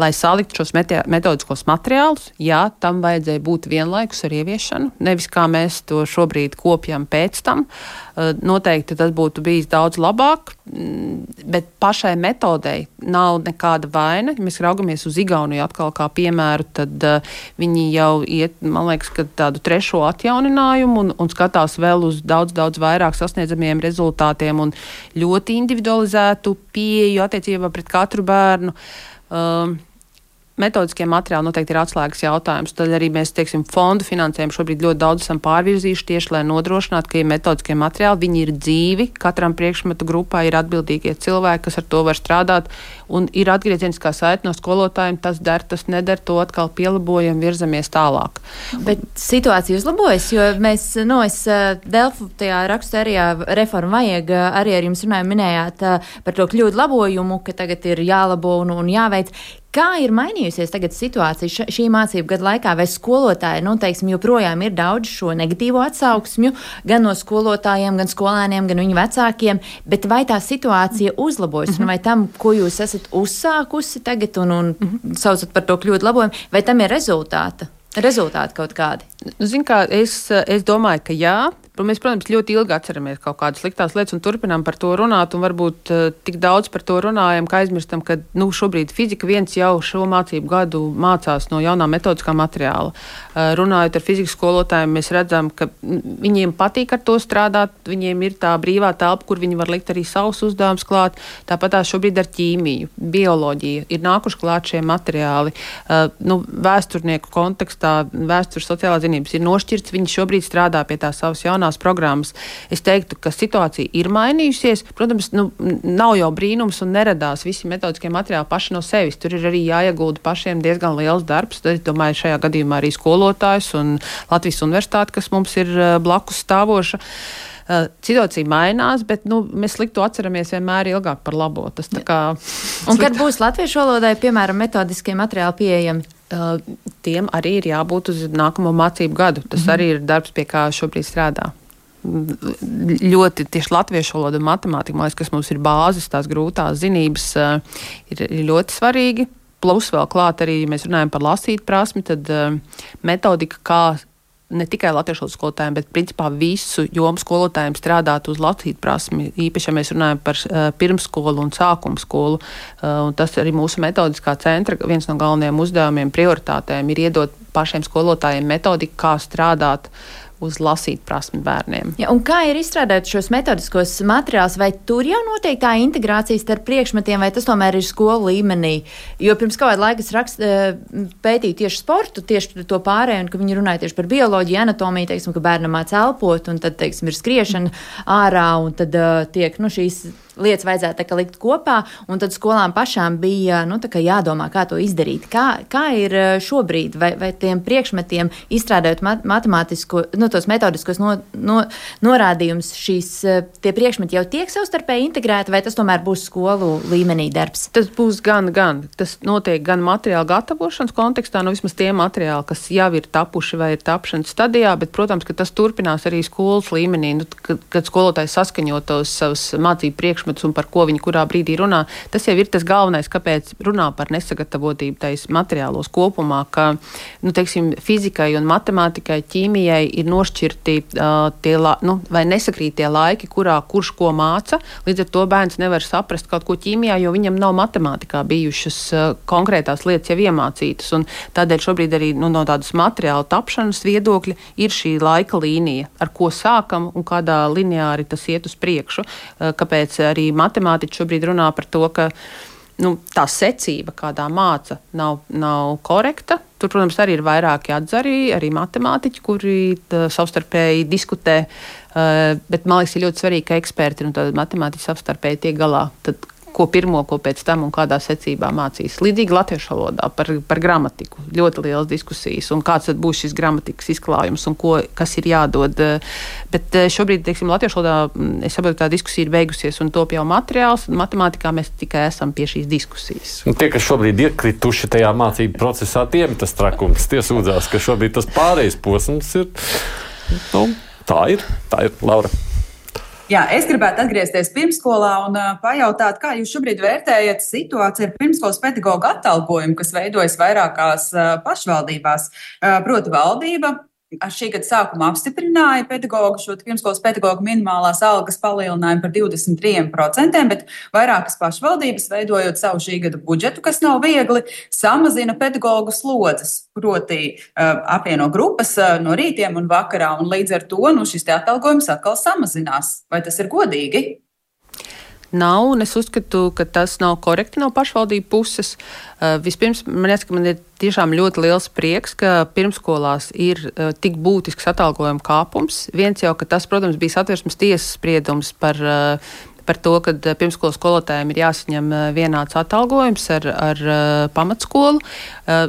lai saliktu šos metodiskos materiālus. Jā, tam vajadzēja būt vienlaikus ar ieviešanu, nevis kā mēs to šobrīd kopjam pēc tam. Uh, noteikti tas būtu bijis daudz labāk, mm, bet pašai metodei nav nekāda vaina. Ja mēs raugamies uz Igauniju atkal kā piemēru, tad uh, viņi jau iet, man liekas, tādu trešo atjauninājumu un, un skatās vēl uz daudz, daudz vairāk sasniedzamiem rezultātiem un ļoti individualizētu pieeju attiecībā pret katru bērnu. Um, metodiskie materiāli noteikti ir atslēgas jautājums. Tad arī mēs, teiksim, fondu finansējumu šobrīd ļoti daudz esam pārvirzījuši tieši, lai nodrošinātu, ka ir metodiskie materiāli, viņi ir dzīvi, katram priekšmetu grupā ir atbildīgie cilvēki, kas ar to var strādāt, un ir atgriezieniskā saite no skolotājiem, tas der, tas neder, to atkal pielabojam, virzamies tālāk. Bet situācija uzlabojas, jo mēs, nu, es eh, Delfu tajā rakstērijā reformu vajag, eh, arī ar jums runājām, minējāt eh, par to kļūdu labojumu, ka tagad ir jālabo un, un jāveic. Kā ir mainījusies tagad situācija šī mācību gada laikā, vai skolotāji, nu, teiksim, joprojām ir daudz šo negatīvo atsauksmju, gan no skolotājiem, gan skolēniem, gan viņu vecākiem, bet vai tā situācija uzlabojas, mm -hmm. vai tam, ko jūs esat uzsākusi tagad un, un mm -hmm. saucat par to kļūdu labojumu, vai tam ir rezultāti? Rezultāti kaut kādi? Zin kā, es, es domāju, ka jā. Mēs, protams, ļoti ilgi atceramies kaut kādas sliktās lietas un turpinām par to runāt. Varbūt uh, tik daudz par to runājam, ka aizmirstam, ka nu, šobrīd fizika viens jau šo mācību gadu mācās no jaunā metodiskā materiāla. Uh, runājot ar fizikas skolotājiem, mēs redzam, ka viņiem patīk ar to strādāt. Viņiem ir tā brīvā telpa, kur viņi var likt arī savus uzdevumus klāt. Tāpat tā šobrīd ar ķīmiju, bioloģiju ir nākuši klāt šie materiāli. Uh, nu, vēsturnieku kontekstā vēstures sociālā zinības ir nošķirts. Viņi šobrīd strādā pie tā savas jaunās jaunās programmas. Es teiktu, ka situācija ir mainījusies. Protams, nu, nav jau brīnums un neradās visi metodiskie materiāli paši no sevis. Tur ir arī jāiegulda pašiem diezgan liels darbs. Tad, es domāju, šajā gadījumā arī skolotājs un Latvijas universitāte, kas mums ir blakus stāvoša. Uh, situācija mainās, bet nu, mēs sliktu atceramies vienmēr ilgāk par labo. Tas, kā, un kad būs latviešu valodai, piemēram, metodiskie materiāli pieejami? Uh, tiem arī ir jābūt uz nākamo mācību gadu. Tas -hmm. arī ir darbs, pie kā šobrīd strādā. Ļoti tieši latviešu valoda un matemātika, liekas, kas mums ir bāzes, tās grūtās zinības, uh, ir ļoti svarīgi. Plus vēl klāt arī, ja mēs runājam par lasīt prasmi, tad uh, metodika, kā ne tikai latviešu skolotājiem, bet principā visu jomu skolotājiem strādāt uz latviešu prasmi. Īpaši, ja mēs runājam par uh, pirmsskolu un sākuma skolu, uh, un tas arī mūsu metodiskā centra viens no galvenajiem uzdevumiem, prioritātēm ir iedot pašiem skolotājiem metodiku, kā strādāt uz lasīt prasmi bērniem. Ja, kā ir izstrādāt šos metodiskos materiālus, vai tur jau notiek tā integrācija starp priekšmetiem, vai tas tomēr ir skolu līmenī? Jo pirms kāda laika es rakst, eh, pētīju tieši sportu, tieši to pārēju, un ka viņi runāja tieši par bioloģiju, anatomiju, teiksim, ka bērnam māca elpot, un tad, teiksim, ir skriešana ārā, un tad uh, tiek nu, šīs lietas vajadzētu likt kopā, un tad skolām pašām bija nu, jādomā, kā to izdarīt. Kā, kā ir eh, šobrīd, vai, vai tiem priekšmetiem izstrādājot mat matemātisko, nu, tos metodiskos no, no, norādījumus, šīs eh, priekšmeti jau tiek savstarpēji integrēti, vai tas tomēr būs skolu līmenī darbs? Tas būs gan, gan. Tas notiek gan materiāla gatavošanas kontekstā, nu vismaz tie materiāli, kas jau ir tapuši vai ir tapšanas stadijā, bet, protams, ka tas turpinās arī skolas līmenī, nu, kad, kad skolotājs saskaņo tos savus mācību priekšmetus un par ko viņi kurā brīdī runā. Tas jau ir tas galvenais, kāpēc runā par nesagatavotību tais materiālos kopumā, ka nu, teiksim, fizikai un matemātikai, ķīmijai ir nošķirti uh, tie, la, nu, vai nesakrīt tie laiki, kurā kurš ko māca. Līdz ar to bērns nevar saprast kaut ko ķīmijā, jo viņam nav matemātikā bijušas uh, konkrētās lietas jau iemācītas. Tādēļ šobrīd arī nu, no tādas materiāla tapšanas viedokļa ir šī laika līnija, ar ko sākam un kādā lineāri tas iet uz priekšu. Uh, kāpēc arī matemātiķi šobrīd runā par to, ka nu, tā secība, kādā māca, nav, nav korekta. Tur, protams, arī ir vairāki atzari, arī matemātiķi, kuri savstarpēji diskutē. Bet man liekas, ir ļoti svarīgi, ka eksperti un matemātiķi savstarpēji tiek galā. Tad, ko pirmo, ko pēc tam un kādā secībā mācīs. Līdzīgi latviešu valodā par, par gramatiku. Ļoti liels diskusijas, un kāds būs šis gramatikas izklājums un ko, kas ir jādod. Bet eh, šobrīd, teiksim, latviešu valodā mm, es saprotu, tā diskusija ir beigusies un top jau materiāls, un matemātikā mēs tikai esam pie šīs diskusijas. Un tie, kas šobrīd iekrituši tajā mācību procesā, tiem tas trakums, tie sūdzās, ka šobrīd tas pārējais posms ir. Nu, tā ir, tā ir Laura. Jā, es gribētu atgriezties pirmsskolā un uh, pajautāt, kā jūs šobrīd vērtējat situāciju ar pirmsskolas pedagoģu atalgojumu, kas veidojas vairākās uh, pašvaldībās. Uh, proti, valdība ar šī gada sākumu apstiprināja pedagoģu šo pirmskolas pedagoģu minimālās algas palielinājumu par 23%, bet vairākas pašvaldības, veidojot savu šī gada budžetu, kas nav viegli, samazina pedagoģu slodzes, proti uh, apvieno grupas uh, no rītiem un vakarā, un līdz ar to nu, šis atalgojums atkal samazinās. Vai tas ir godīgi? Nav, un es uzskatu, ka tas nav korekti no pašvaldību puses. Uh, vispirms, man liekas, ka man ir tiešām ļoti liels prieks, ka pirmskolās ir uh, tik būtisks atalgojuma kāpums. Viens jau, ka tas, protams, bija satversmes tiesas spriedums par uh, par to, ka eh, pirmskolas skolotājiem ir jāsaņem eh, vienāds atalgojums ar, ar eh, pamatskolu,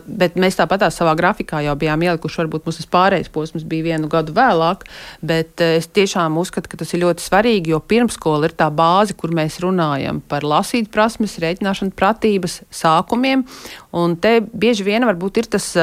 bet mēs tāpat savā grafikā jau bijām ielikuši, varbūt mums tas pārējais posms bija vienu gadu vēlāk, bet es tiešām uzskatu, ka tas ir ļoti svarīgi, jo pirmskola ir tā bāze, kur mēs runājam par lasīt prasmes, rēķināšanu pratības, sākumiem, un te bieži vien varbūt ir tas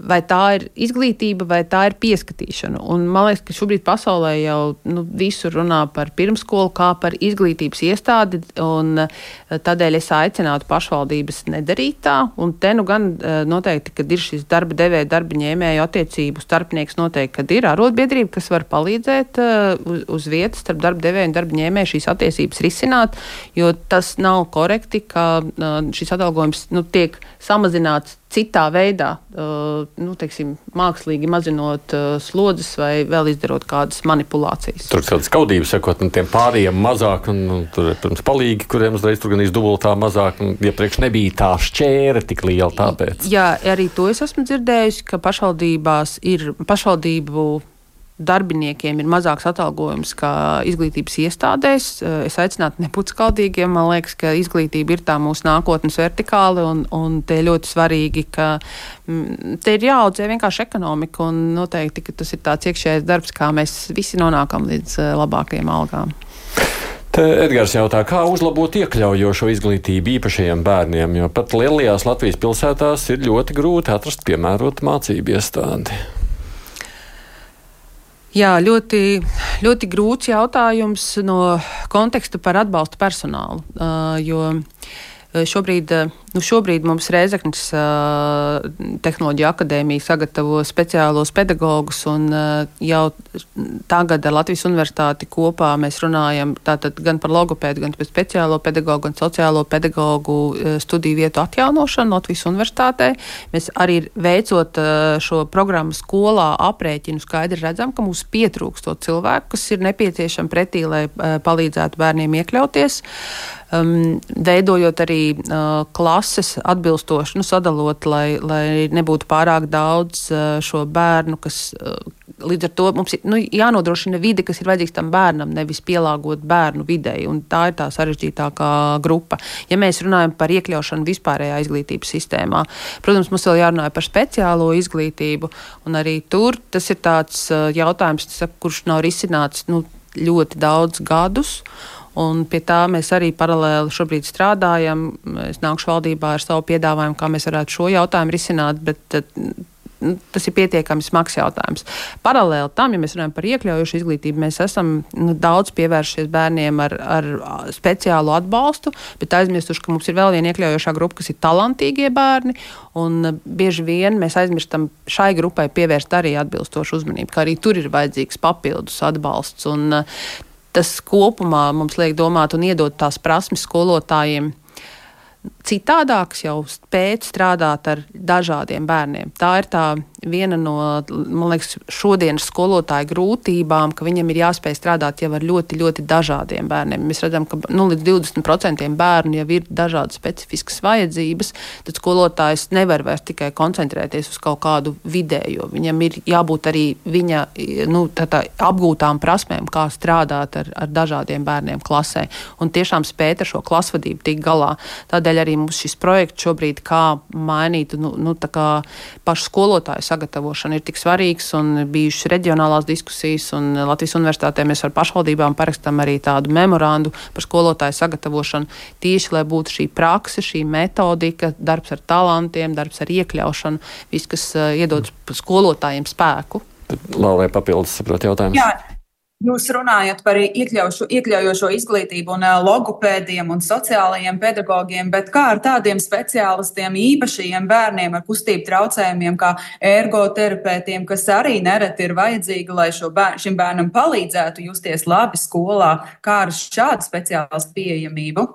vai tā ir izglītība, vai tā ir pieskatīšana. Un man liekas, ka šobrīd pasaulē jau nu, visur runā par pirmskolu kā par izglītības iestādi, un eh, tādēļ es aicinātu pašvaldības nedarīt tā. Un te nu gan eh, noteikti, kad ir šis darba devēja, darba ņēmēju attiecību starpnieks, noteikti, kad ir arotbiedrība, kas var palīdzēt uh, uz, uz vietas starp darba devēju un darba ņēmēju šīs attiecības risināt, jo tas nav korekti, ka šis atalgojums nu, tiek samazināts citā veidā, uh, nu, teiksim, mākslīgi mazinot uh, slodzes vai vēl izdarot kādas manipulācijas. Tur kādas kaudības sekot, un tiem pārējiem mazāk, un, un tur ir, protams, palīgi, kuriem uzreiz tur gan izdubultā mazāk, un iepriekš nebija tā šķēra tik liela tāpēc. Jā, arī to es esmu dzirdējusi, ka pašvaldībās ir pašvaldību darbiniekiem ir mazāks atalgojums kā izglītības iestādēs. Eh, es aicinātu nebūt skaldīgiem. Man liekas, ka izglītība ir tā mūsu nākotnes vertikāla, un, un te ļoti svarīgi, ka mm, te ir jāaudzē vienkārši ekonomika, un noteikti tas ir tāds iekšējais darbs, kā mēs visi nonākam līdz eh, labākajiem algām. Te Edgars jautā, kā uzlabot iekļaujošo izglītību īpašajiem bērniem, jo pat lielajās Latvijas pilsētās ir ļoti grūti atrast piemērotu mācību iestādi. Jā, ļoti, ļoti grūts jautājums no konteksta par atbalstu personālu. Uh, jo šobrīd uh, Nu, šobrīd mums Reizeknas uh, tehnoloģija akadēmija sagatavo speciālos pedagogus, un uh, jau tagad ar Latvijas universitāti kopā mēs runājam gan par logopēdu, gan par speciālo pedagogu, gan sociālo pedagogu uh, studiju vietu atjaunošanu Latvijas universitātē. Mēs arī veicot uh, šo programmu skolā aprēķinu skaidri redzam, ka mums pietrūkst to cilvēku, kas ir nepieciešami pretī, lai uh, palīdzētu bērniem iekļauties. Um, veidojot arī uh, klases atbilstoši, nu, sadalot, lai, lai nebūtu pārāk daudz uh, šo bērnu, kas uh, līdz ar to mums ir nu, jānodrošina vide, kas ir vajadzīgs tam bērnam, nevis pielāgot bērnu videi, tā ir tā sarežģītākā grupa. Ja mēs runājam par iekļaušanu vispārējā izglītības sistēmā, protams, mums vēl jārunā par speciālo izglītību, un arī tur tas ir tāds uh, jautājums, kurš nav risināts nu, ļoti daudz gadus. Un pie tā mēs arī paralēli šobrīd strādājam. Es nākušu valdībā ar savu piedāvājumu, kā mēs varētu šo jautājumu risināt, bet nu, tas ir pietiekami smags jautājums. Paralēli tam, ja mēs runājam par iekļaujošu izglītību, mēs esam nu, daudz pievēršies bērniem ar, ar speciālu atbalstu, bet aizmirsuši, ka mums ir vēl viena iekļaujošā grupa, kas ir talantīgie bērni. Un bieži vien mēs aizmirstam šai grupai pievērst arī atbilstošu uzmanību, ka arī tur ir vajadzīgs papildus atbalsts. Un, tas kopumā mums liek domāt un iedot tās prasmes skolotājiem citādāks, jau spēt strādāt ar dažādiem bērniem. Tā ir tā viena no liekas, šodienas skolotāju grūtībām, ka viņam ir jāspēj strādāt jau ar ļoti, ļoti dažādiem bērniem. Mēs redzam, ka nu, līdz 20% bērnu jau ir dažādas specifiskas vajadzības, tad skolotājs nevar vairs tikai koncentrēties uz kaut kādu vidējo. Viņam ir jābūt arī viņa nu, tā, tā, apgūtām prasmēm, kā strādāt ar, ar dažādiem bērniem klasē un tiešām spēt ar šo klasvadību tikt galā. Tādēļ arī mums šis projekts šobrīd kā mainīt nu, nu, pašu skolotāju sagatavošana ir tik svarīgs un bijušas reģionālās diskusijas. Latvijas universitātē mēs ar pašvaldībām parakstām arī tādu memorandu par skolotāju sagatavošanu. Tieši lai būtu šī praksa, šī metodika, darbs ar talantiem, darbs ar iekļaušanu, viss, kas uh, iedod skolotājiem spēku. Laulē papildus saprot jautājumus. Jā, Jūs runājat par iekļaušu, iekļaujošo izglītību un logopēdiem un sociālajiem pedagogiem, bet kā ar tādiem speciālistiem, īpašiem bērniem ar kustību traucējumiem, kā ergoterapeitiem, kas arī nereti ir vajadzīgi, lai bēr, šim bērnam palīdzētu justies labi skolā, kā ar šādu speciālistu pieejamību?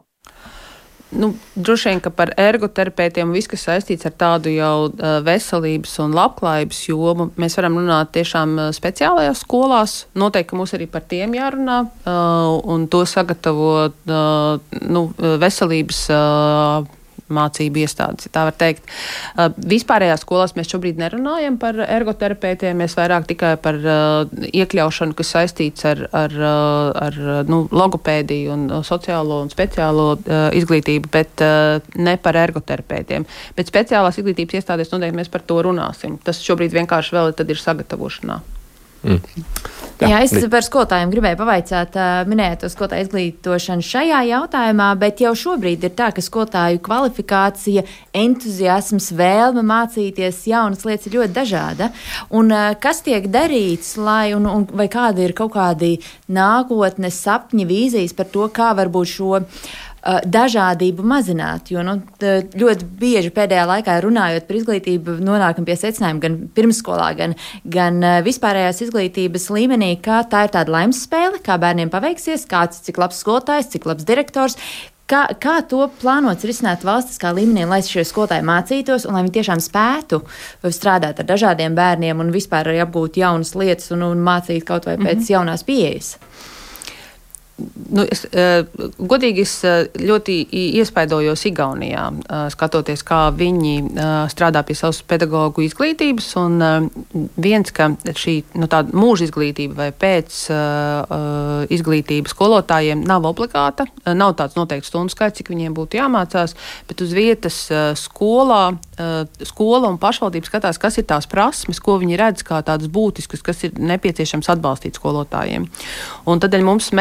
Nu, droši vien, ka par ergoterapeitiem viss, kas saistīts ar tādu jau veselības un labklājības jomu, mēs varam runāt tiešām speciālajās skolās. Noteikti mums arī par tiem jārunā un to sagatavot nu, veselības mācību iestādes, ja tā var teikt. Uh, vispārējās skolās mēs šobrīd nerunājam par ergoterapeitiem, mēs vairāk tikai par uh, iekļaušanu, kas saistīts ar, ar, uh, ar nu, logopēdiju un sociālo un speciālo izglītību, bet ne par ergoterapeitiem. Bet speciālās izglītības iestādēs noteikti mēs par to runāsim. Tas šobrīd vienkārši vēl ir sagatavošanā. Mm. Jā, Jā, es par skolotājiem gribēju pavaicāt, minējot to skolotāju izglītošanu šajā jautājumā, bet jau šobrīd ir tā, ka skolotāju kvalifikācija, entuziasms, vēlme mācīties jaunas lietas ir ļoti dažāda. Un kas tiek darīts, lai, un, un vai kādi ir kaut kādi nākotnes sapņi, vīzijas par to, kā varbūt šo Uh, dažādību mazināt. Jo nu, ļoti bieži pēdējā laikā runājot par izglītību, nonākam pie secinājuma gan pirmsskolā, gan, gan vispārējās izglītības līmenī, ka tā ir tāda laimes spēle, kā bērniem paveiksies, kāds cik labs skolotājs, cik labs direktors. Kā, kā to plānots risināt valstiskā līmenī, lai šie skolotāji mācītos un lai viņi tiešām spētu strādāt ar dažādiem bērniem un vispār arī apgūt jaunas lietas un, un mācīt kaut vai pēc mm -hmm. jaunās pieejas? Nu, es, uh, godīgi es uh, ļoti iespaidojos Igaunijā, uh, skatoties, kā viņi strādā pie savas pedagoģu izglītības. Un, viens, ka šī nu, mūža izglītība vai pēc izglītības skolotājiem nav obligāta, nav tāds noteikts stundu skaits, cik viņiem būtu jāmācās, bet uz vietas skolā skola un pašvaldība skatās, kas ir tās prasmes, ko viņi redz kā tādas būtiskas, kas ir nepieciešams atbalstīt skolotājiem. Un tad mums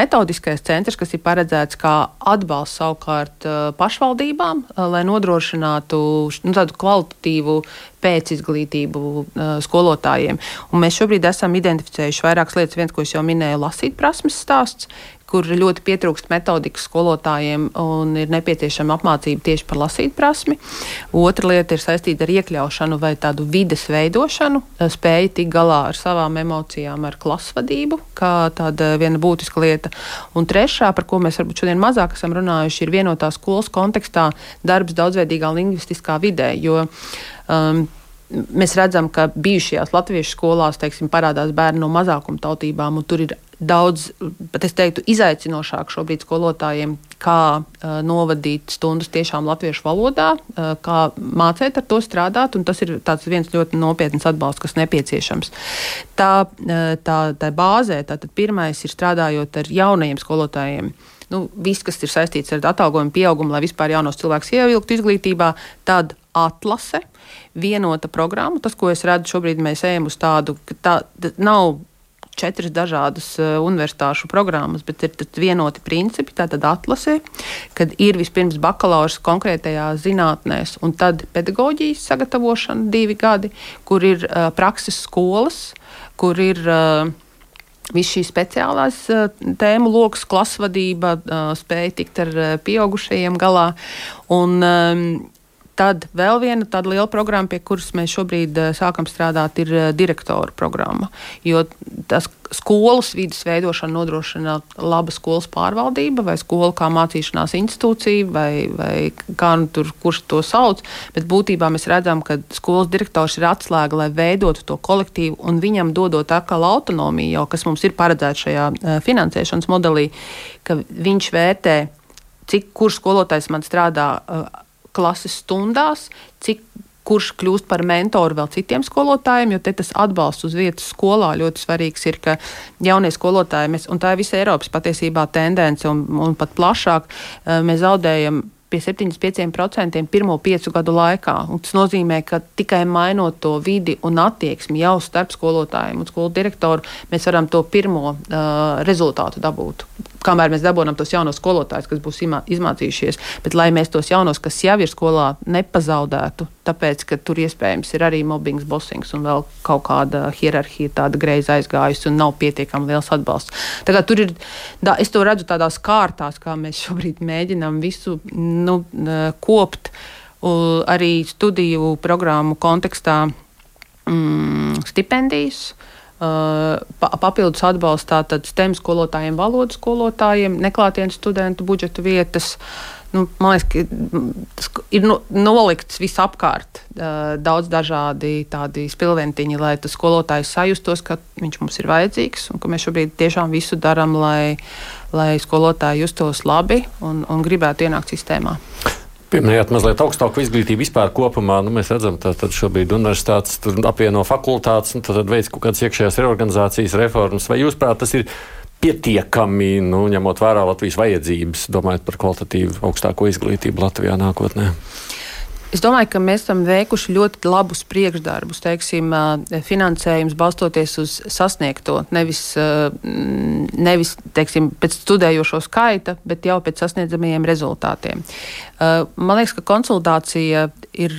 metodiskais centrs, kas ir paredzēts kā atbalsts savukārt pašvaldībām, lai nodrošinātu nu, tādu kvalitatīvu pēcizglītību skolotājiem. Un mēs šobrīd esam identificējuši vairākas lietas. Viens, ko es jau minēju, lasīt prasmes stāsts, kur ļoti pietrūkst metodikas skolotājiem un ir nepieciešama apmācība tieši par lasīt prasmi. Otra lieta ir saistīta ar iekļaušanu vai tādu vides veidošanu, spēju tikt galā ar savām emocijām, ar klasvadību, kā tāda viena būtiska lieta. Un trešā, par ko mēs varbūt šodien mazāk esam runājuši, ir vienotā skolas kontekstā darbs daudzveidīgā lingvistiskā vidē. Jo, um, Mēs redzam, ka bijušajās latviešu skolās teiksim, parādās bērni no mazākuma tautībām, un tur ir daudz, pat es teiktu, izaicinošāk šobrīd skolotājiem, kā uh, novadīt stundas tiešām latviešu valodā, uh, kā mācīt ar to strādāt, un tas ir viens ļoti nopietns atbalsts, kas nepieciešams. Tā, uh, tā, tā bāzē, tātad pirmais ir strādājot ar jaunajiem skolotājiem. Nu, viss, kas ir saistīts ar atalgojumu pieaugumu, lai vispār jaunos cilvēkus ievilktu izglītībā, tad atlase, vienota programma. Tas, ko es redzu šobrīd, mēs ejam uz tādu, ka tā, tā nav četras dažādas uh, universitāšu programmas, bet ir vienoti principi. Tātad atlase, kad ir vispirms bakalaurs konkrētajā zinātnēs, un tad pedagoģijas sagatavošana divi gadi, kur ir uh, prakses skolas, kur ir. Uh, Viss šīs speciālās uh, tēmu lokus, klasvadība, uh, spēja tikt ar uh, pieaugušajiem galā. Un, um, Tad vēl viena tāda liela programma, pie kuras mēs šobrīd uh, sākam strādāt, ir uh, direktora programma. Jo tas skolas vidas veidošana nodrošina laba skolas pārvaldība vai skola kā mācīšanās institūcija vai, vai kā nu tur kurš to sauc. Bet būtībā mēs redzam, ka skolas direktors ir atslēga, lai veidotu to kolektīvu un viņam dodot atkal autonomiju, jau kas mums ir paredzēts šajā uh, finansēšanas modelī, ka viņš vērtē, cik kurš skolotājs man strādā. Klases stundās, cik kurš kļūst par mentoru vēl citiem skolotājiem, jo tas atbalsts uz vietas skolā ļoti svarīgs ir, ka jaunie skolotāji, mēs, un tā ir visa Eiropas patiesībā tendence, un, un pat plašāk, eh, mēs zaudējam pie 75% pirmo piecu gadu laikā. Un tas nozīmē, ka tikai mainot to vidi un attieksmi jau starp skolotājiem un skolu direktoru, mēs varam to pirmo uh, rezultātu dabūt kamēr mēs dabūjam tos jaunos skolotājus, kas būs izmācījušies, bet lai mēs tos jaunos, kas jau ir skolā, nepazaudētu, tāpēc, ka tur iespējams ir arī mobbings, bosings un vēl kaut kāda hierarhija tāda greizi aizgājusi un nav pietiekami liels atbalsts. Tā kā tur ir, da, es to redzu tādās kārtās, kā mēs [LAUGHS] šobrīd mēģinam visu nu, kopt arī studiju programmu kontekstā mm, stipendijas. Uh, papildus atbalstā STEM skolotājiem, valodas skolotājiem, neklātienes studentu budžeta vietas. Nu, man liekas, ka ir no, nolikts visapkārt uh, daudz dažādi tādi spilventiņi, lai tas skolotājs sajustos, ka viņš mums ir vajadzīgs un ka mēs šobrīd tiešām visu darām, lai, lai skolotāji justos labi un, un gribētu ienākt sistēmā. Pieminējāt mazliet augstāku izglītību vispār kopumā. Nu, mēs redzam, ka šobrīd universitātes apvieno fakultātes un tad veids kaut kādas iekšējās reorganizācijas reformas. Vai jūs prāt, tas ir pietiekami, nu, ņemot vērā Latvijas vajadzības, domājot par kvalitatīvu augstāko izglītību Latvijā nākotnē? Es domāju, ka mēs esam veikuši ļoti labus priekšdarbus, teiksim, finansējums balstoties uz sasniegto, nevis, nevis teiksim, pēc studējošo skaita, bet jau pēc sasniedzamajiem rezultātiem. Man liekas, ka konsultācija ir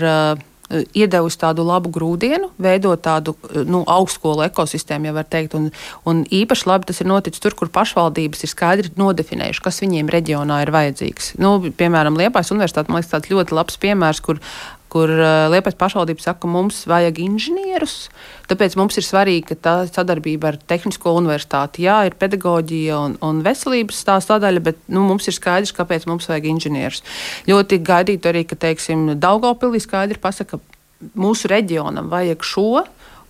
iedevusi tādu labu grūdienu, veidot tādu eh, nu, augstskolu ekosistēmu, ja var teikt. Un, un īpaši labi tas ir noticis tur, kur pašvaldības ir skaidri nodefinējuši, kas viņiem reģionā ir vajadzīgs. Nu, piemēram, Liepājas universitāte, man liekas, tāds ļoti labs piemērs, kur kur uh, Liepais pašvaldība saka, ka mums vajag inženierus. Tāpēc mums ir svarīgi, ka tā sadarbība ar Tehnisko universitāti, jā, ir pedagoģija un, un veselības tā sadaļa, bet nu, mums ir skaidrs, kāpēc mums vajag inženierus. Ļoti gaidīt arī, ka, teiksim, Daugavpilī skaidri pasaka, ka mūsu reģionam vajag šo.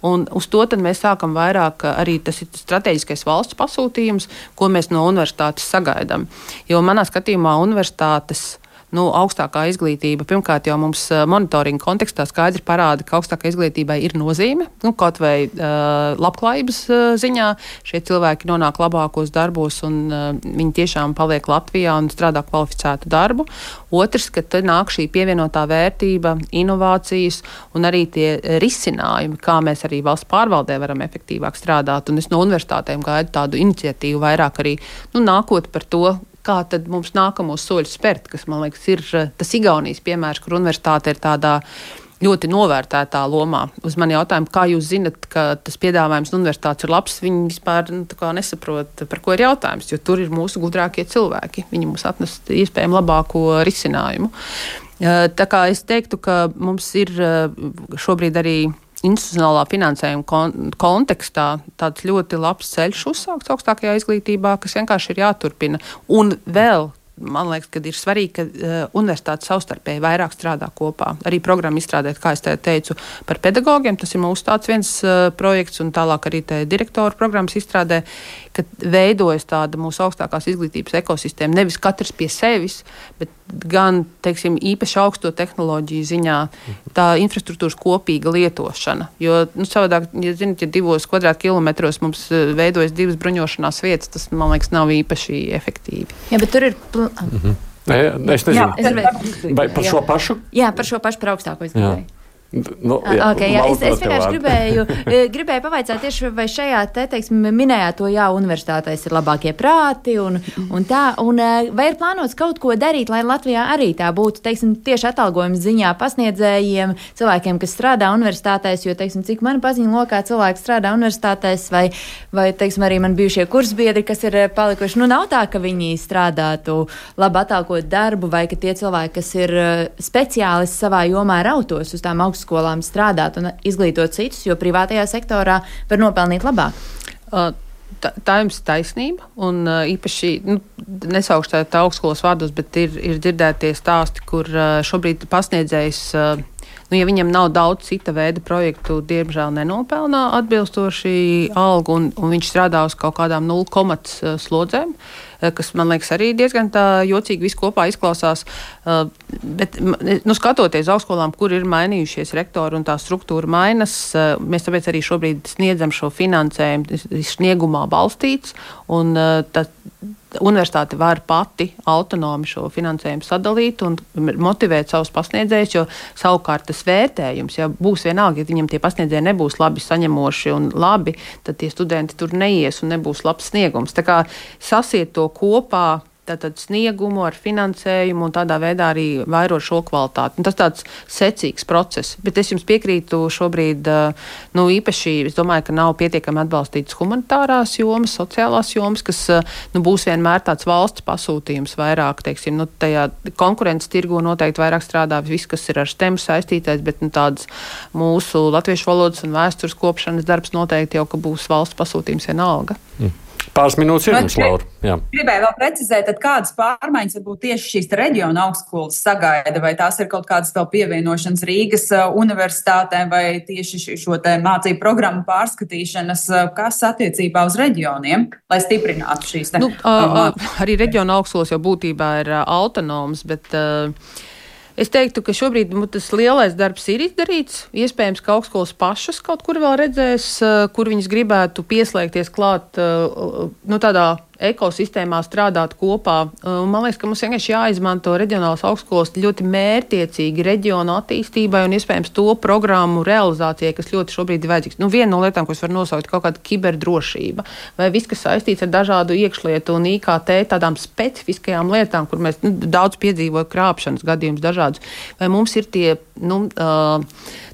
Un uz to mēs sākam vairāk arī tas strateģiskais valsts pasūtījums, ko mēs no universitātes sagaidām. Jo manā skatījumā universitātes nu, augstākā izglītība, pirmkārt jau mums eh, monitoringa kontekstā skaidri parāda, ka augstākai izglītībai ir nozīme. Nu, kaut vai uh, labklājības uh, ziņā šie cilvēki nonāk labākos darbos un uh, viņi tiešām paliek Latvijā un strādā kvalificētu darbu. Otrs, ka tad nāk šī pievienotā vērtība, inovācijas un arī tie risinājumi, kā mēs arī valsts pārvaldē varam efektīvāk strādāt. Un es no universitātēm gaidu tādu iniciatīvu vairāk arī nu, nākot par to, kā tad mums nākamos soļus spērt, kas man liekas ir eh, tas Igaunijas piemērs, kur universitāte ir tādā ļoti novērtētā lomā. Uz mani jautājumu, kā jūs zinat, ka tas piedāvājums universitātes ir labs, viņi vispār nu, nesaprot, par ko ir jautājums, jo tur ir mūsu gudrākie cilvēki. Viņi mums atnes iespējami labāko risinājumu. Tā kā es teiktu, ka mums ir šobrīd arī institucionālā finansējuma kon kontekstā tāds ļoti labs ceļš uzsākts augstākajā izglītībā, kas vienkārši ir jāturpina. Un vēl man liekas, ka ir svarīgi, ka uh, universitātes savstarpēji vairāk strādā kopā. Arī programmu izstrādāt, kā jau teicu, par pedagogiem. Tas ir mūsu tāds viens uh, projekts, un tālāk arī direktoru programmas izstrādē, ka veidojas tāda mūsu augstākās izglītības ekosistēma. Nevis katrs pie sevis, bet gan teiksim, īpaši augsto tehnoloģiju ziņā tā infrastruktūras kopīga lietošana. Jo nu, savādāk, ja zinat, ja divos kvadrātkilometros mums eh, veidojas divas bruņošanās vietas, tas man liekas nav īpaši efektīvi. Jā, bet tur ir. Mm -hmm. Es nezinu, Jā, vai par šo pašu? Jā, par šo pašu par augstāko izglītību. Nu, jā, okay, jā. Es, es vienkārši gribēju, [LAUGHS] eh, gribēju pavaicāt, tieši vai šajā te, teiksim, minējāt to, jā, universitātēs ir labākie prāti un, un tā, un eh, vai ir plānots kaut ko darīt, lai Latvijā arī tā būtu, teiksim, tieši atalgojuma ziņā pasniedzējiem, cilvēkiem, kas strādā universitātēs, jo, teiksim, cik man paziņo lokā cilvēki strādā universitātēs, vai, vai, teiksim, arī man bijušie kursbiedri, kas ir eh, palikuši, nu, nav tā, ka viņi strādātu labi atalgot darbu, vai ka tie cilvēki, kas ir speciālisti savā jomā rautos uz tām augstām augstskolām strādāt un izglītot citus, jo privātajā sektorā var nopelnīt labāk. Uh. Tā, tā jums taisnība. Un, uh, īpaši nu, nesaukšu tādu augstskolas vārdus, bet ir, ir dzirdētie stāsti, kur uh, šobrīd pasniedzējs. Uh, Nu, ja viņam nav daudz cita veida projektu, diemžēl nenopelnā atbilstoši algu, un, un viņš strādā uz kaut kādām nulles komats uh, slodzēm, uh, kas man liekas arī diezgan jocīgi viss kopā izklausās. Uh, bet, nu, skatoties uz augstskolām, kur ir mainījušies rektori un tā struktūra mainas, uh, mēs tāpēc arī šobrīd sniedzam šo finansējumu, sniegumā balstīts. Un, tā, universitāte var pati autonomi šo finansējumu sadalīt un motivēt savus pasniedzējus, jo savukārt tas vērtējums, ja būs vienalga, ja viņam tie pasniedzēji nebūs labi saņemoši un labi, tad tie studenti tur neies un nebūs labs sniegums. Tā kā sasiet to kopā tātad sniegumu, ar finansējumu un tādā veidā arī vairot šo kvalitāti. Un tas tāds secīgs process. Bet es jums piekrītu šobrīd, nu, īpaši es domāju, ka nav pietiekami atbalstītas humanitārās jomas, sociālās jomas, kas nu, būs vienmēr tāds valsts pasūtījums vairāk, teiksim, nu, tajā konkurences tirgu noteikti vairāk strādā viss, kas ir ar STEM saistītais, bet nu, tāds mūsu latviešu valodas un vēstures kopšanas darbs noteikti jau, ka būs valsts pasūtījums vienalga. Mm. Pāris minūtes ir mums, Laura. Jā. Gribēju vēl precizēt, kādas pārmaiņas varbūt tieši šīs reģiona augstskolas sagaida, vai tās ir kaut kādas vēl pievienošanas Rīgas universitātēm, vai tieši šo mācību programmu pārskatīšanas, kas attiecībā uz reģioniem, lai stiprinātu šīs. Te, nu, uh, uh, arī reģiona augstskolas jau būtībā ir autonomas, bet. Uh, Es teiktu, ka šobrīd nu, tas lielais darbs ir izdarīts. Iespējams, ka augstskolas pašas kaut kur vēl redzēs, kur viņas gribētu pieslēgties klāt nu, tādā ekosistēmā strādāt kopā. Man liekas, ka mums vienkārši jāizmanto reģionālās augstskolas ļoti mērķiecīgi reģionu attīstībai un iespējams to programmu realizācijai, kas ļoti šobrīd ir vajadzīgs. Nu, viena no lietām, ko es varu nosaukt, ir kaut kāda kiberdrošība vai viss, kas saistīts ar dažādu iekšlietu un IKT tādām specifiskajām lietām, kur mēs nu, daudz piedzīvojam krāpšanas gadījumus dažādus. Vai mums ir tie, nu, uh,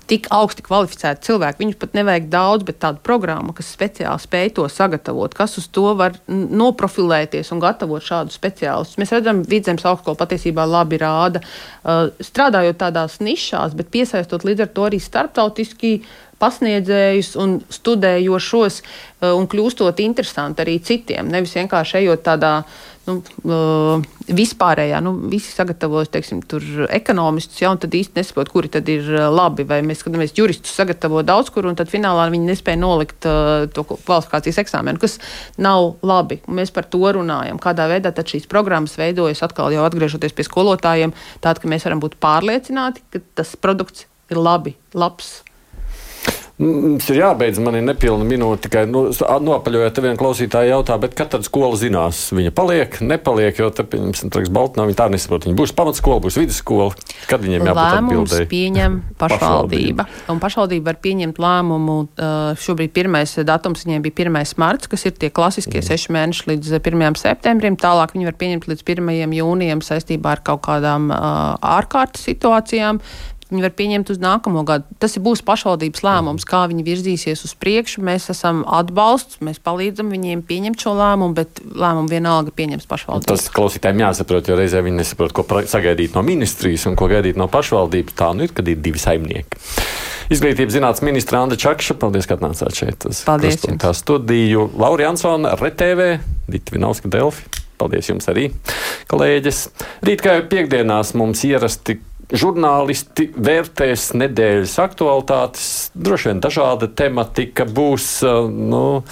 tik augsti kvalificēti cilvēki. Viņus pat nevajag daudz, bet tādu programmu, kas speciāli spēj to sagatavot, kas uz to var noprofilēties un gatavot šādus speciālistus. Mēs redzam, Vidzemes augstskola patiesībā labi rāda, uh, strādājot tādās nišās, bet piesaistot līdz ar to arī starptautiski pasniedzējus un studējošos uh, un kļūstot interesanti arī citiem. Nevis vienkārši ejot tādā nu, uh, vispārējā, nu, visi sagatavos, teiksim, tur ekonomistus, ja, un tad īsti nesaprot, kuri tad ir labi, vai mēs skatāmies juristus sagatavo daudz kur, un tad finālā viņi nespēja nolikt uh, to kvalifikācijas eksāmenu, kas nav labi. Un mēs par to runājam, kādā veidā tad šīs programmas veidojas atkal jau atgriežoties pie skolotājiem, tāda, ka mēs varam būt pārliecināti, ka tas produkts ir labi, labs Mums ir jābeidz, man ir nepilna minūte. Tikai nu, nopaļojot, viena klausītāja jautā, kad tad skola zinās, viņa paliek, nepaliek, jo te, piemēram, Baltnā viņa tā nesaprot. Viņa būs pamatskola, būs vidusskola. Kad viņiem jābūt lēmums pieņem [LAUGHS] pašvaldība. Un pašvaldība var pieņemt lēmumu. Šobrīd pirmais datums viņiem bija 1. marts, kas ir tie klasiskie mm. seši mēneši līdz 1. septembrim. Tālāk viņi var pieņemt līdz 1. jūnijam saistībā ar kaut kādām ārkārtas situācijām. Viņi var pieņemt uz nākamo gadu. Tas būs pašvaldības lēmums, kā viņi virzīsies uz priekšu. Mēs esam atbalsts, mēs palīdzam viņiem pieņemt šo lēmumu, bet lēmumu vienalga pieņems pašvaldība. Tas klausītājiem jāsaprot, jo reizē viņi nesaprot, ko sagaidīt no ministrijas un ko gaidīt no pašvaldības. Tā nu ir, kad ir divi saimnieki. Izglītības zinātnes ministra Anna Čakša, paldies, ka atnācāt šeit Paldies. studiju. Laura Jansona, RTV, Dita Vinovska, Delfi. Paldies jums arī, kolēģis. Rīt kā jau piekdienās mums ierasti žurnālisti vērtēs nedēļas aktualitātes. Droši vien dažāda tematika būs. Nu,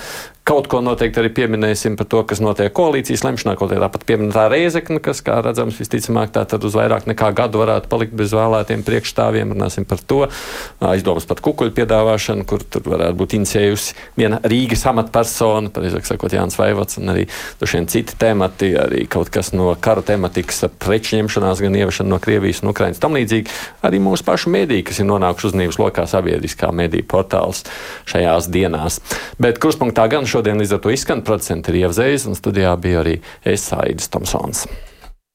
Kaut ko noteikti arī pieminēsim par to, kas notiek koalīcijas lemšanā, kaut arī tāpat pieminētā Reizekna, kas, kā redzams, visticamāk tā tad uz vairāk nekā gadu varētu palikt bez vēlētiem priekšstāviem. Runāsim par to. Aizdomas par kukuļu piedāvāšanu, kur tur varētu būt inicējusi viena Rīgas amatpersona, pareizāk sakot, Jānis Vaivots, un arī vien citi temati, arī kaut kas no kara tematikas, preču ņemšanās, gan ieviešana no Krievijas un Ukrainas tam līdzīgi. Arī mūsu pašu mediji, kas ir nonākuši uzmanības lokā sabiedriskā mediju portāls šajās dienās. Bet kruspunktā gan šodien līdz ar to izskan producents ir Ievzējs, un studijā bija arī Esaidis Tomsons.